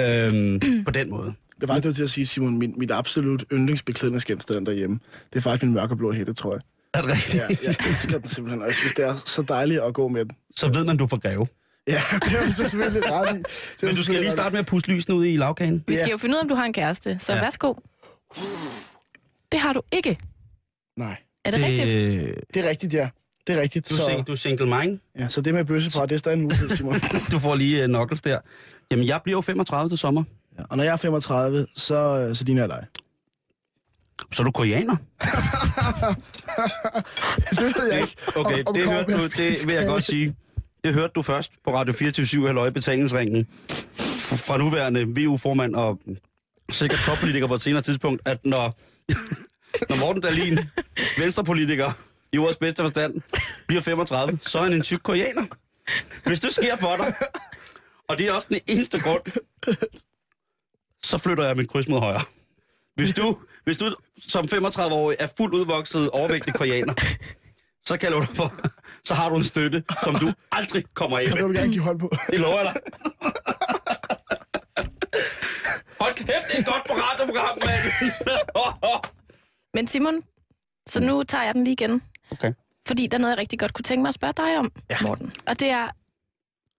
Øhm, på den måde. Det var faktisk til at sige, Simon, min, mit absolut yndlingsbeklædningsgenstand derhjemme, det er faktisk min mørkeblå hætte, tror jeg. Er det rigtigt? Ja, jeg elsker den simpelthen, og jeg synes, det er så dejligt at gå med den. Så ved man, du får greve. Ja, det du så selvfølgelig ret i. Det Men du skal lige starte med at puste lysene ud i lavkagen. Vi skal Ja. jo finde ud af, om du har en kæreste. Så Ja. værsgo. Det har du ikke. Nej, Er det, det rigtigt? det er rigtigt, ja. Det er rigtigt. Du, er sing, Så, du er single mind. ja, så det med bøssepar, det er stadig en mulighed, Simon. Du får lige uh, knuckles der. Jamen, jeg bliver jo 35 til sommer. Ja, og når jeg er 35, så, øh, så ligner jeg dig. Så er du koreaner. Det ved jeg ikke. Okay, Om- om det, kommer hørte du, det vil jeg godt sige. Det hørte du først på Radio 24 Halløj Betalingsringen. Fra nuværende VU-formand og sikkert toppolitiker på et senere tidspunkt, at når, når Morten Dahlin, venstrepolitiker i ordets bedste forstand, bliver 35, så er han en tyk koreaner. Hvis det sker for dig, og det er også den eneste grund, så flytter jeg min kryds mod højre. Hvis du, hvis du som 35-årig er fuldt udvokset overvægtig koreaner, så kan jeg love dig for, så har du en støtte, som du aldrig kommer af Det vil med. du gerne give hånd på. Det lover jeg dig. Hold kæft, det er et godt radioprogram, mand. Men Simon, så nu tager jeg den lige igen. Okay. Fordi der er noget, jeg rigtig godt kunne tænke mig at spørge dig om, ja. Morten. Og det er,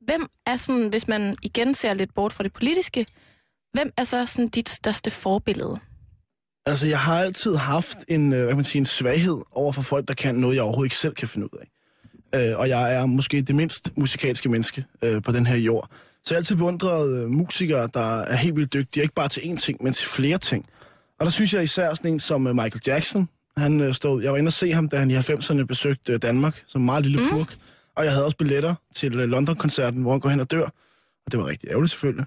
hvem er sådan, hvis man igen ser lidt bort fra det politiske, hvem er så sådan dit største forbillede? Altså, jeg har altid haft en, øh, hvad kan man sige, en svaghed over for folk, der kan noget, jeg overhovedet ikke selv kan finde ud af. Øh, og jeg er måske det mindst musikalske menneske øh, på den her jord. Så jeg har altid beundret øh, musikere, der er helt vildt dygtige, ikke bare til én ting, men til flere ting. Og der synes jeg især sådan en som øh, Michael Jackson. Han øh, stod, jeg var inde og se ham, da han i 90'erne besøgte øh, Danmark, som en meget lille mm. Og jeg havde også billetter til øh, London-koncerten, hvor han går hen og dør. Og det var rigtig ærgerligt selvfølgelig.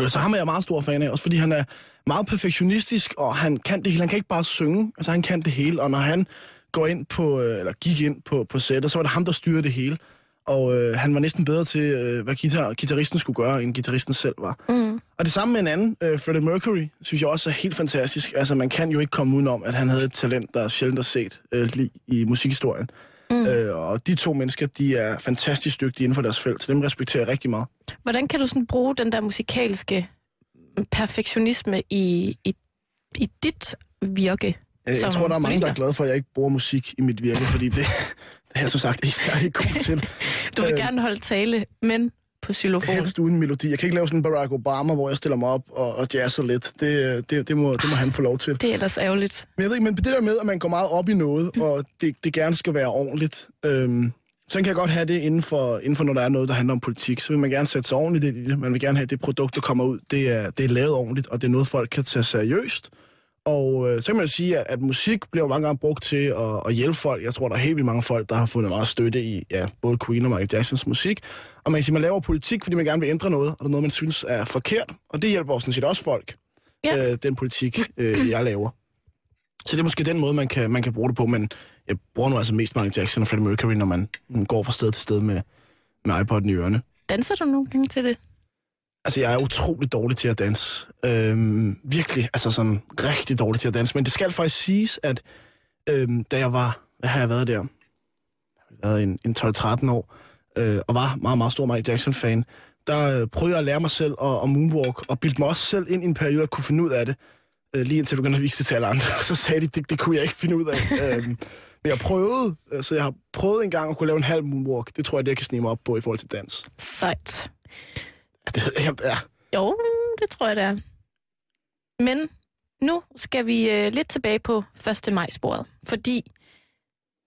Øh, Så ham er jeg meget stor fan af, også fordi han er meget perfektionistisk, og han kan det hele. Han kan ikke bare synge, altså han kan det hele. Og når han går ind på, øh, eller gik ind på, på sættet, så var det ham, der styrede det hele. Og øh, han var næsten bedre til, øh, hvad guitar, guitaristen skulle gøre, end guitaristen selv var. Mm. Og det samme med en anden, øh, Freddie Mercury, synes jeg også er helt fantastisk. Altså, man kan jo ikke komme udenom, at han havde et talent, der er sjældent er set øh, lige i musikhistorien. Mm. Øh, og de to mennesker, de er fantastisk dygtige inden for deres felt, så dem respekterer jeg rigtig meget. Hvordan kan du sådan bruge den der musikalske perfektionisme i, i, i dit virke? Øh, Jeg som tror, der er mange, der er glade for, at jeg ikke bruger musik i mit virke, fordi det, det er jeg så sagt ikke særlig god til. Du vil Øh, gerne holde tale, men på xylofon. Helst uden melodi. Jeg kan ikke lave sådan en Barack Obama, hvor jeg stiller mig op og, og jazzer lidt. Det, det, det, må, det må han få lov til. Det er ellers ærgerligt. Men jeg ved ikke, men det der med, at man går meget op i noget, og det, det gerne skal være ordentligt, øhm, så kan jeg godt have det inden for, inden for, når der er noget, der handler om politik. Så vil man gerne sætte sig ordentligt i det. Man vil gerne have, at det produkt, der kommer ud, det er, det er lavet ordentligt, og det er noget, folk kan tage seriøst. Og øh, så kan man jo sige, at, at musik bliver mange gange brugt til at, at hjælpe folk. Jeg tror, der er helt vildt mange folk, der har fundet meget støtte i ja, både Queen og Michael Jacksons musik. Og man kan sige, man laver politik, fordi man gerne vil ændre noget, og der er noget, man synes er forkert. Og det hjælper sådan set også folk, Ja. øh, den politik, øh, jeg laver. Så det er måske den måde, man kan, man kan bruge det på, men jeg bruger nu altså mest Michael Jackson og Freddie Mercury, når man man går fra sted til sted med, med iPod'en i ørene. Danser du nogle gange til det? Altså, jeg er utrolig dårlig til at danse. Øhm, virkelig, altså sådan rigtig dårlig til at danse. Men det skal faktisk siges, at øhm, da jeg var, hvad har jeg været der? Jeg har været en, en 12-13 år, øh, og var meget, meget stor Michael Jackson-fan. Der øh, prøvede jeg at lære mig selv at, at moonwalk, og bildte mig også selv ind i en periode, at kunne finde ud af det. Øh, lige indtil du begyndte at vise det til alle andre. Så sagde de, det, det kunne jeg ikke finde ud af. øhm, men jeg prøvede, øh, så jeg har prøvet en gang at kunne lave en halv moonwalk. Det tror jeg, det jeg kan snige mig op på i forhold til dans. Sejt. Det ved jeg ikke, om det er. Jo, det tror jeg, det er. Men nu skal vi øh, lidt tilbage på 1. maj-sporet, fordi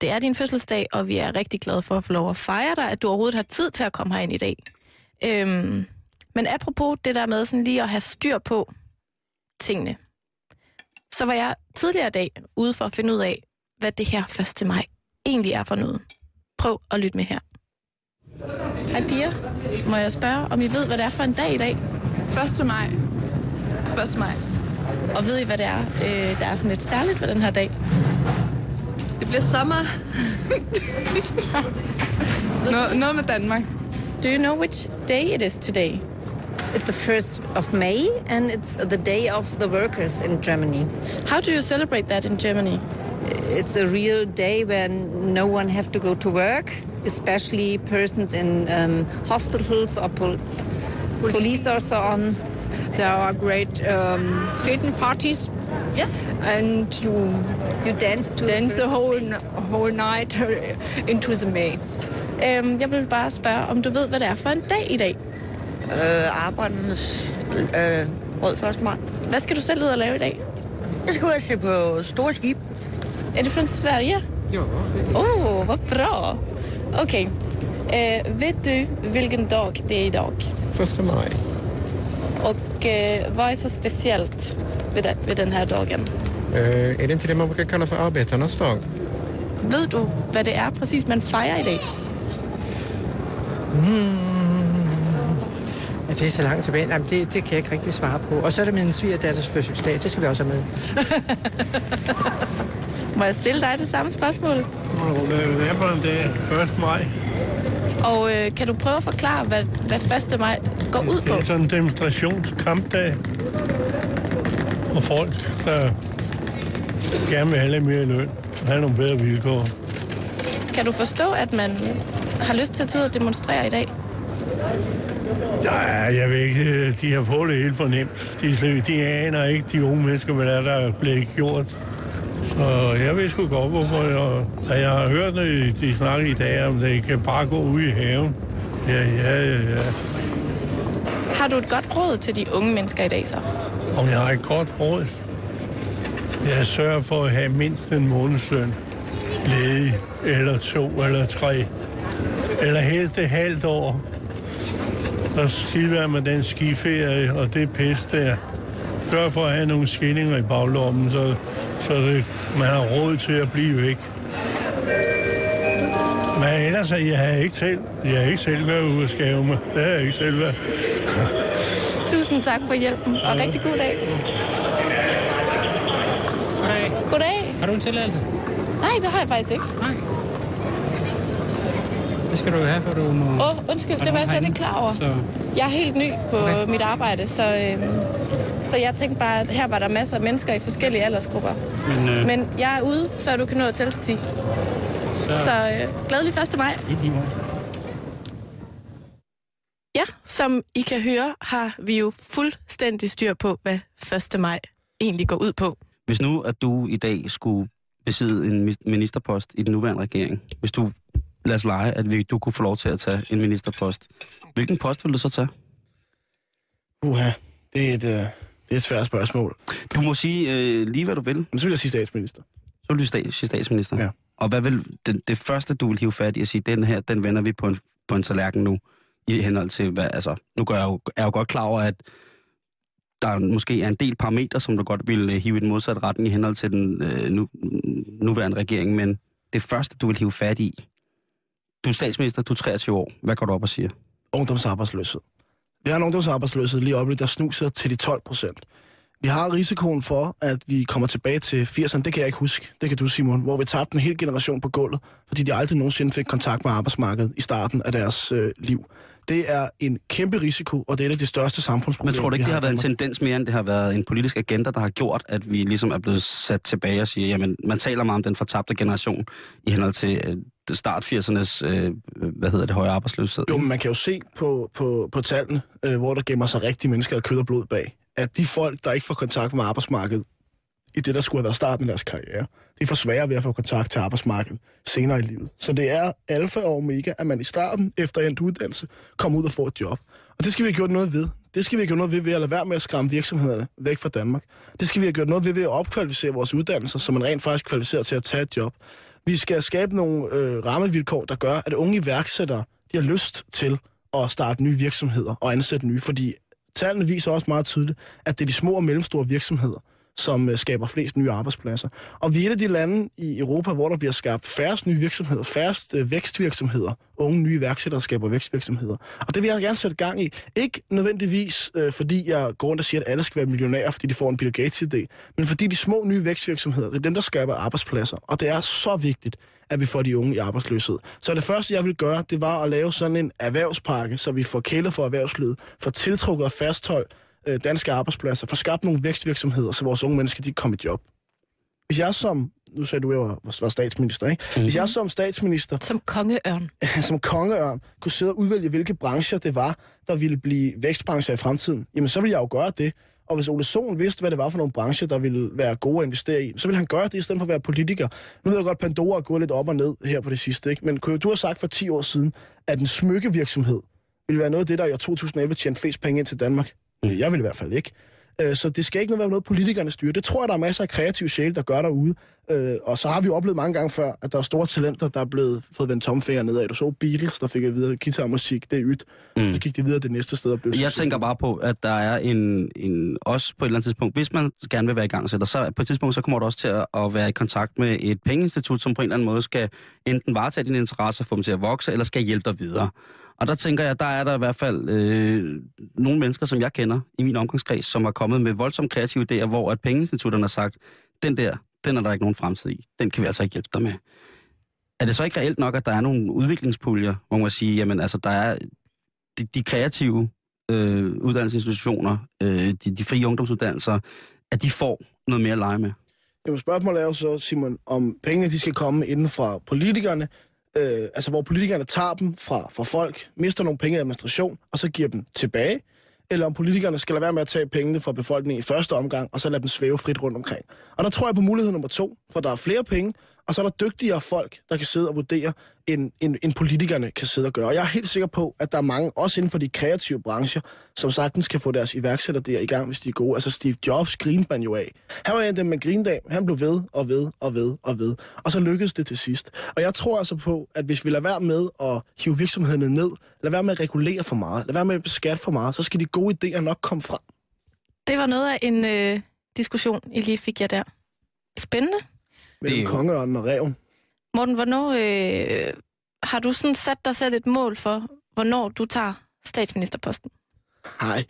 det er din fødselsdag, og vi er rigtig glade for at få lov at fejre dig, at du overhovedet har tid til at komme herind i dag. Øhm, men apropos det der med sådan lige at have styr på tingene, så var jeg tidligere i dag ude for at finde ud af, hvad det her 1. maj egentlig er for noget. Prøv at lytte med her. Hej piger. Må jeg spørge, om I ved, hvad det er for en dag i dag? 1. maj. 1. maj. Og ved I, hvad det er, øh, der er sådan lidt særligt ved den her dag? Det bliver sommer. Nå, noget med Danmark. Do you know which day it is today? It's the first of May, and it's the day of the workers in Germany. How do you celebrate that in Germany? It's a real day when no one have to go to work, especially persons in um, hospitals or pol- police or so on. There are great um, Feten parties, Yeah. and you You dance to dance the first- whole whole night into the May. Øhm, jeg vil bare spørge, om du ved, hvad det er for en dag i dag? øh, arbejdernes øh, råd 1. maj. Hvad skal du selv ud og lave i dag? Jeg skal ud og se på store skib. Är det från Sverige? Ja. Åh, oh, vad bra! Okej. Eh, vet du vilken dag det är idag? 1 maj. Och eh, vad är så speciellt vid den, vid den här dagen? Eh, är det inte det man brukar kalla för arbetarnas dag? Ved du, hvad det er præcis, man fejrer i dag? Ja, det er så langt tilbage. Jamen, det, det kan jeg ikke rigtig svare på. Og så er det min svigerdatters fødselsdag. Det skal vi også have med. Må jeg stille dig det samme spørgsmål? Det er på en dag, 1. maj. Og øh, kan du prøve at forklare, hvad, hvad 1. maj går ud på? Det er sådan en demonstrationskampdag. Og folk, der gerne vil have lidt mere løn og have nogle bedre vilkår. Kan du forstå, at man har lyst til at tage ud og demonstrere i dag? Ja, jeg ved ikke, de har fået det helt for nemt. De, de aner ikke, de unge mennesker, hvad der er, der er blevet gjort. Så jeg ved sgu godt, hvorfor jeg... Da jeg har hørt, det, de snakke i dag, om det kan bare gå ud i haven. Ja, ja, ja, ja. Har du et godt råd til de unge mennesker i dag så? Om jeg har et godt råd? Jeg sørger for at have mindst en månedsløn. Ledig, eller to, eller tre. Eller helst et halvt år. Og skide være med den skiferie og det pis der. Gør for at have nogle skillinger i baglommen, så, så det, man har råd til at blive væk. Men ellers er jeg har ikke selv, jeg har ikke selv været ude at skæve mig. Det har jeg ikke selv været. Tusind tak for hjælpen, og rigtig god dag. Goddag. Goddag. Har du en tilladelse? Nej, det har jeg faktisk ikke. Nej. Det skal du jo have, for du må... Åh, oh, undskyld, det var jeg slet ikke klar over. Så... Jeg er helt ny på Okay. mit arbejde, så, øhm, så jeg tænkte bare, at her var der masser af mennesker i forskellige aldersgrupper. Men, øh, Men jeg er ude, før du kan nå at tælle til 10. så... Så øh, glædelig 1. maj. I lige måde. Ja, som I kan høre, har vi jo fuldstændig styr på, hvad 1. maj egentlig går ud på. Hvis nu, at du i dag skulle besidde en ministerpost i den nuværende regering, hvis du, lad os lege, at vi, du kunne få lov til at tage en ministerpost, hvilken post vil du så tage? Uha, det er et, øh, det er et svært spørgsmål. Du må sige øh, lige, hvad du vil. Men så vil jeg sige statsminister. Så vil du stat, sige statsminister. Ja. Og hvad vil det, det første, du vil hive fat i at sige, den her, den vender vi på en, på en tallerken nu, i henhold til, hvad, altså, nu gør jeg jo, er jeg jo godt klar over, at der måske er en del parametre, som du godt vil øh, hive i den modsatte retning i henhold til den øh, nu, nuværende regering, men det første, du vil hive fat i, du er statsminister, du er 23 år, hvad går du op og siger? Ungdomsarbejdsløshed. Vi har en ungdomsarbejdsløshed lige oppe, der snuser til de 12 procent. Vi har risikoen for, at vi kommer tilbage til 80'erne. Det kan jeg ikke huske. Det kan du, Simon. Hvor vi tabte en hel generation på gulvet, fordi de aldrig nogensinde fik kontakt med arbejdsmarkedet i starten af deres øh, liv. Det er en kæmpe risiko, og det er et af de største samfundsproblemer, Men tror du ikke, det har været en tendens mere, end det har været en politisk agenda, der har gjort, at vi ligesom er blevet sat tilbage og siger, jamen, man taler meget om den fortabte generation i henhold til øh, start 80'ernes, øh, hvad hedder det, høje arbejdsløshed. Jo, men man kan jo se på, på, på tallene, øh, hvor der gemmer sig rigtige mennesker af kød og blod bag, at de folk, der ikke får kontakt med arbejdsmarkedet i det, der skulle have været starten af deres karriere, de får sværere ved at få kontakt til arbejdsmarkedet senere i livet. Så det er alfa og omega, at man i starten, efter endt uddannelse, kommer ud og får et job. Og det skal vi have gjort noget ved. Det skal vi have gjort noget ved ved at lade være med at skræmme virksomhederne væk fra Danmark. Det skal vi have gjort noget ved ved at opkvalificere vores uddannelser, så man rent faktisk kvalificerer til at tage et job. Vi skal skabe nogle øh, rammevilkår, der gør, at unge iværksættere de har lyst til at starte nye virksomheder og ansætte nye, fordi tallene viser også meget tydeligt, at det er de små og mellemstore virksomheder, som øh, skaber flest nye arbejdspladser. Og vi er et af de lande i Europa, hvor der bliver skabt færrest nye virksomheder, færrest øh, vækstvirksomheder. Unge nye iværksættere skaber vækstvirksomheder. Og det vil jeg gerne sætte gang i. Ikke nødvendigvis, øh, fordi jeg går rundt og siger, at alle skal være millionærer, fordi de får en Bill Gates-idé, men fordi de små nye vækstvirksomheder, det er dem, der skaber arbejdspladser. Og det er så vigtigt, at vi får de unge i arbejdsløshed. Så det første, jeg vil gøre, det var at lave sådan en erhvervspakke, så vi får kælet for erhvervslivet, får tiltrukket og fastholdt øh, danske arbejdspladser, får skabt nogle vækstvirksomheder, så vores unge mennesker de kan komme i job. Hvis jeg som, nu sagde du, at jeg var, var statsminister, ikke? Mm. Hvis jeg som statsminister, Som kongeørn. som kongeørn, kunne sidde og udvælge, hvilke brancher det var, der ville blive vækstbrancher i fremtiden, jamen så ville jeg jo gøre det. Og hvis Ole Sohn vidste, hvad det var for nogle brancher, der ville være gode at investere i, så ville han gøre det, i stedet for at være politiker. Nu ved jeg godt, at Pandora er gået lidt op og ned her på det sidste, ikke? men kunne du have sagt for 10 år siden, at en smykkevirksomhed ville være noget af det, der i år 2011 tjente flest penge ind til Danmark? Jeg vil i hvert fald ikke. Øh, Så det skal ikke være noget, politikerne styrer. Det tror jeg, der er masser af kreative sjæle, der gør derude. Øh, Og så har vi oplevet mange gange før, at der er store talenter, der er blevet fået vendt tomfinger nedad. Du så Beatles, der fik at videre guitarmusik, det er ydt. Mm. Så gik de videre det næste sted og blev Jeg tænker bare på, at der er en, en også på et eller andet tidspunkt, hvis man gerne vil være i gang så så på et tidspunkt, så kommer du også til at, at være i kontakt med et pengeinstitut, som på en eller anden måde skal enten varetage dine interesser, få dem til at vokse, eller skal hjælpe dig videre. Og der tænker jeg, der er der i hvert fald øh, nogle mennesker, som jeg kender i min omgangskreds, som har kommet med voldsomt kreative idéer, hvor at pengeinstitutterne har sagt, den der, den er der ikke nogen fremtid i. Den kan vi altså ikke hjælpe dig med. Er det så ikke reelt nok, at der er nogle udviklingspuljer, hvor man siger, jamen altså, der er de, de kreative øh, uddannelsesinstitutioner, øh, de, de frie ungdomsuddannelser, at de får noget mere at lege med. Jamen, spørgsmålet er jo så, Simon, om pengene de skal komme inden fra politikerne, øh, altså hvor politikerne tager dem fra, fra folk, mister nogle penge i administration, og så giver dem tilbage, eller om politikerne skal lade være med at tage pengene fra befolkningen i første omgang, og så lade dem svæve frit rundt omkring. Og der tror jeg på mulighed nummer to, for der er flere penge, og så er der dygtigere folk, der kan sidde og vurdere, end, end, end politikerne kan sidde og gøre. Og jeg er helt sikker på, at der er mange, også inden for de kreative brancher, som sagtens kan få deres iværksætter der i gang, hvis de er gode. Altså Steve Jobs grinede man jo af. Han var en af dem man grinede af. Han blev ved og ved og ved og ved. Og så lykkedes det til sidst. Og jeg tror altså på, at hvis vi lader være med at hive virksomhederne ned, lad være med at regulere for meget, lad være med at beskatte for meget, så skal de gode idéer nok komme frem. Det var noget af en øh, diskussion, I lige fik jer der. Spændende. Mellem Det er jo- kongeørnen og reven. Morten, hvornår øh, har du sådan sat dig selv et mål for, hvornår du tager statsministerposten? Nej,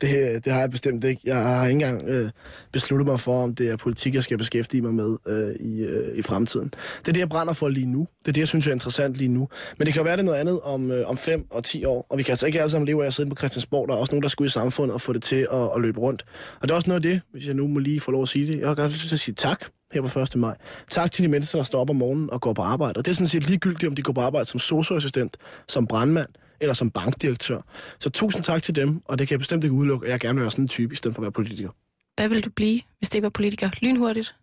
det, det har jeg bestemt ikke. Jeg har ikke engang øh, besluttet mig for, om det er politik, jeg skal beskæftige mig med øh, i, øh, i fremtiden. Det er det, jeg brænder for lige nu. Det er det, jeg synes er interessant lige nu. Men det kan jo være, det er noget andet om, øh, om fem og ti år. Og vi kan altså ikke alle sammen leve af at sidde på Christiansborg. Der er også nogen, der skal ud i samfundet og få det til at, at løbe rundt. Og det er også noget af det, hvis jeg nu må lige få lov at sige det. Jeg har godt lyst til at sige tak her på 1. maj. Tak til de mennesker, der står op om morgenen og går på arbejde. Og det er sådan set ligegyldigt, om de går på arbejde som socioassistent, som brandmand eller som bankdirektør. Så tusind tak til dem, og det kan jeg bestemt ikke udelukke, at jeg gerne vil være sådan en type, i stedet for at være politiker. Hvad vil du blive, hvis det ikke var politiker? Lynhurtigt.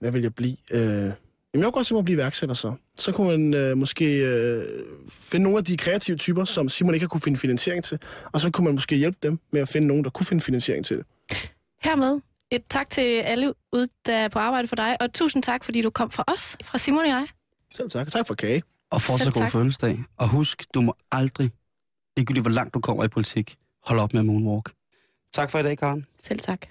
Hvad vil jeg blive? Øh... Jamen, jeg kunne godt mig at blive iværksætter så. Så kunne man øh, måske øh, finde nogle af de kreative typer, som Simon ikke har kunne finde finansiering til, og så kunne man måske hjælpe dem med at finde nogen, der kunne finde finansiering til det. Hermed et tak til alle ude, der er på arbejde for dig, og tusind tak, fordi du kom fra os, fra Simon og jeg. Selv tak. Tak for kage. Og fortsat god fødselsdag. Og husk, du må aldrig, ligegyldigt hvor langt du kommer i politik, holde op med moonwalk. Tak for i dag, Karen. Selv tak.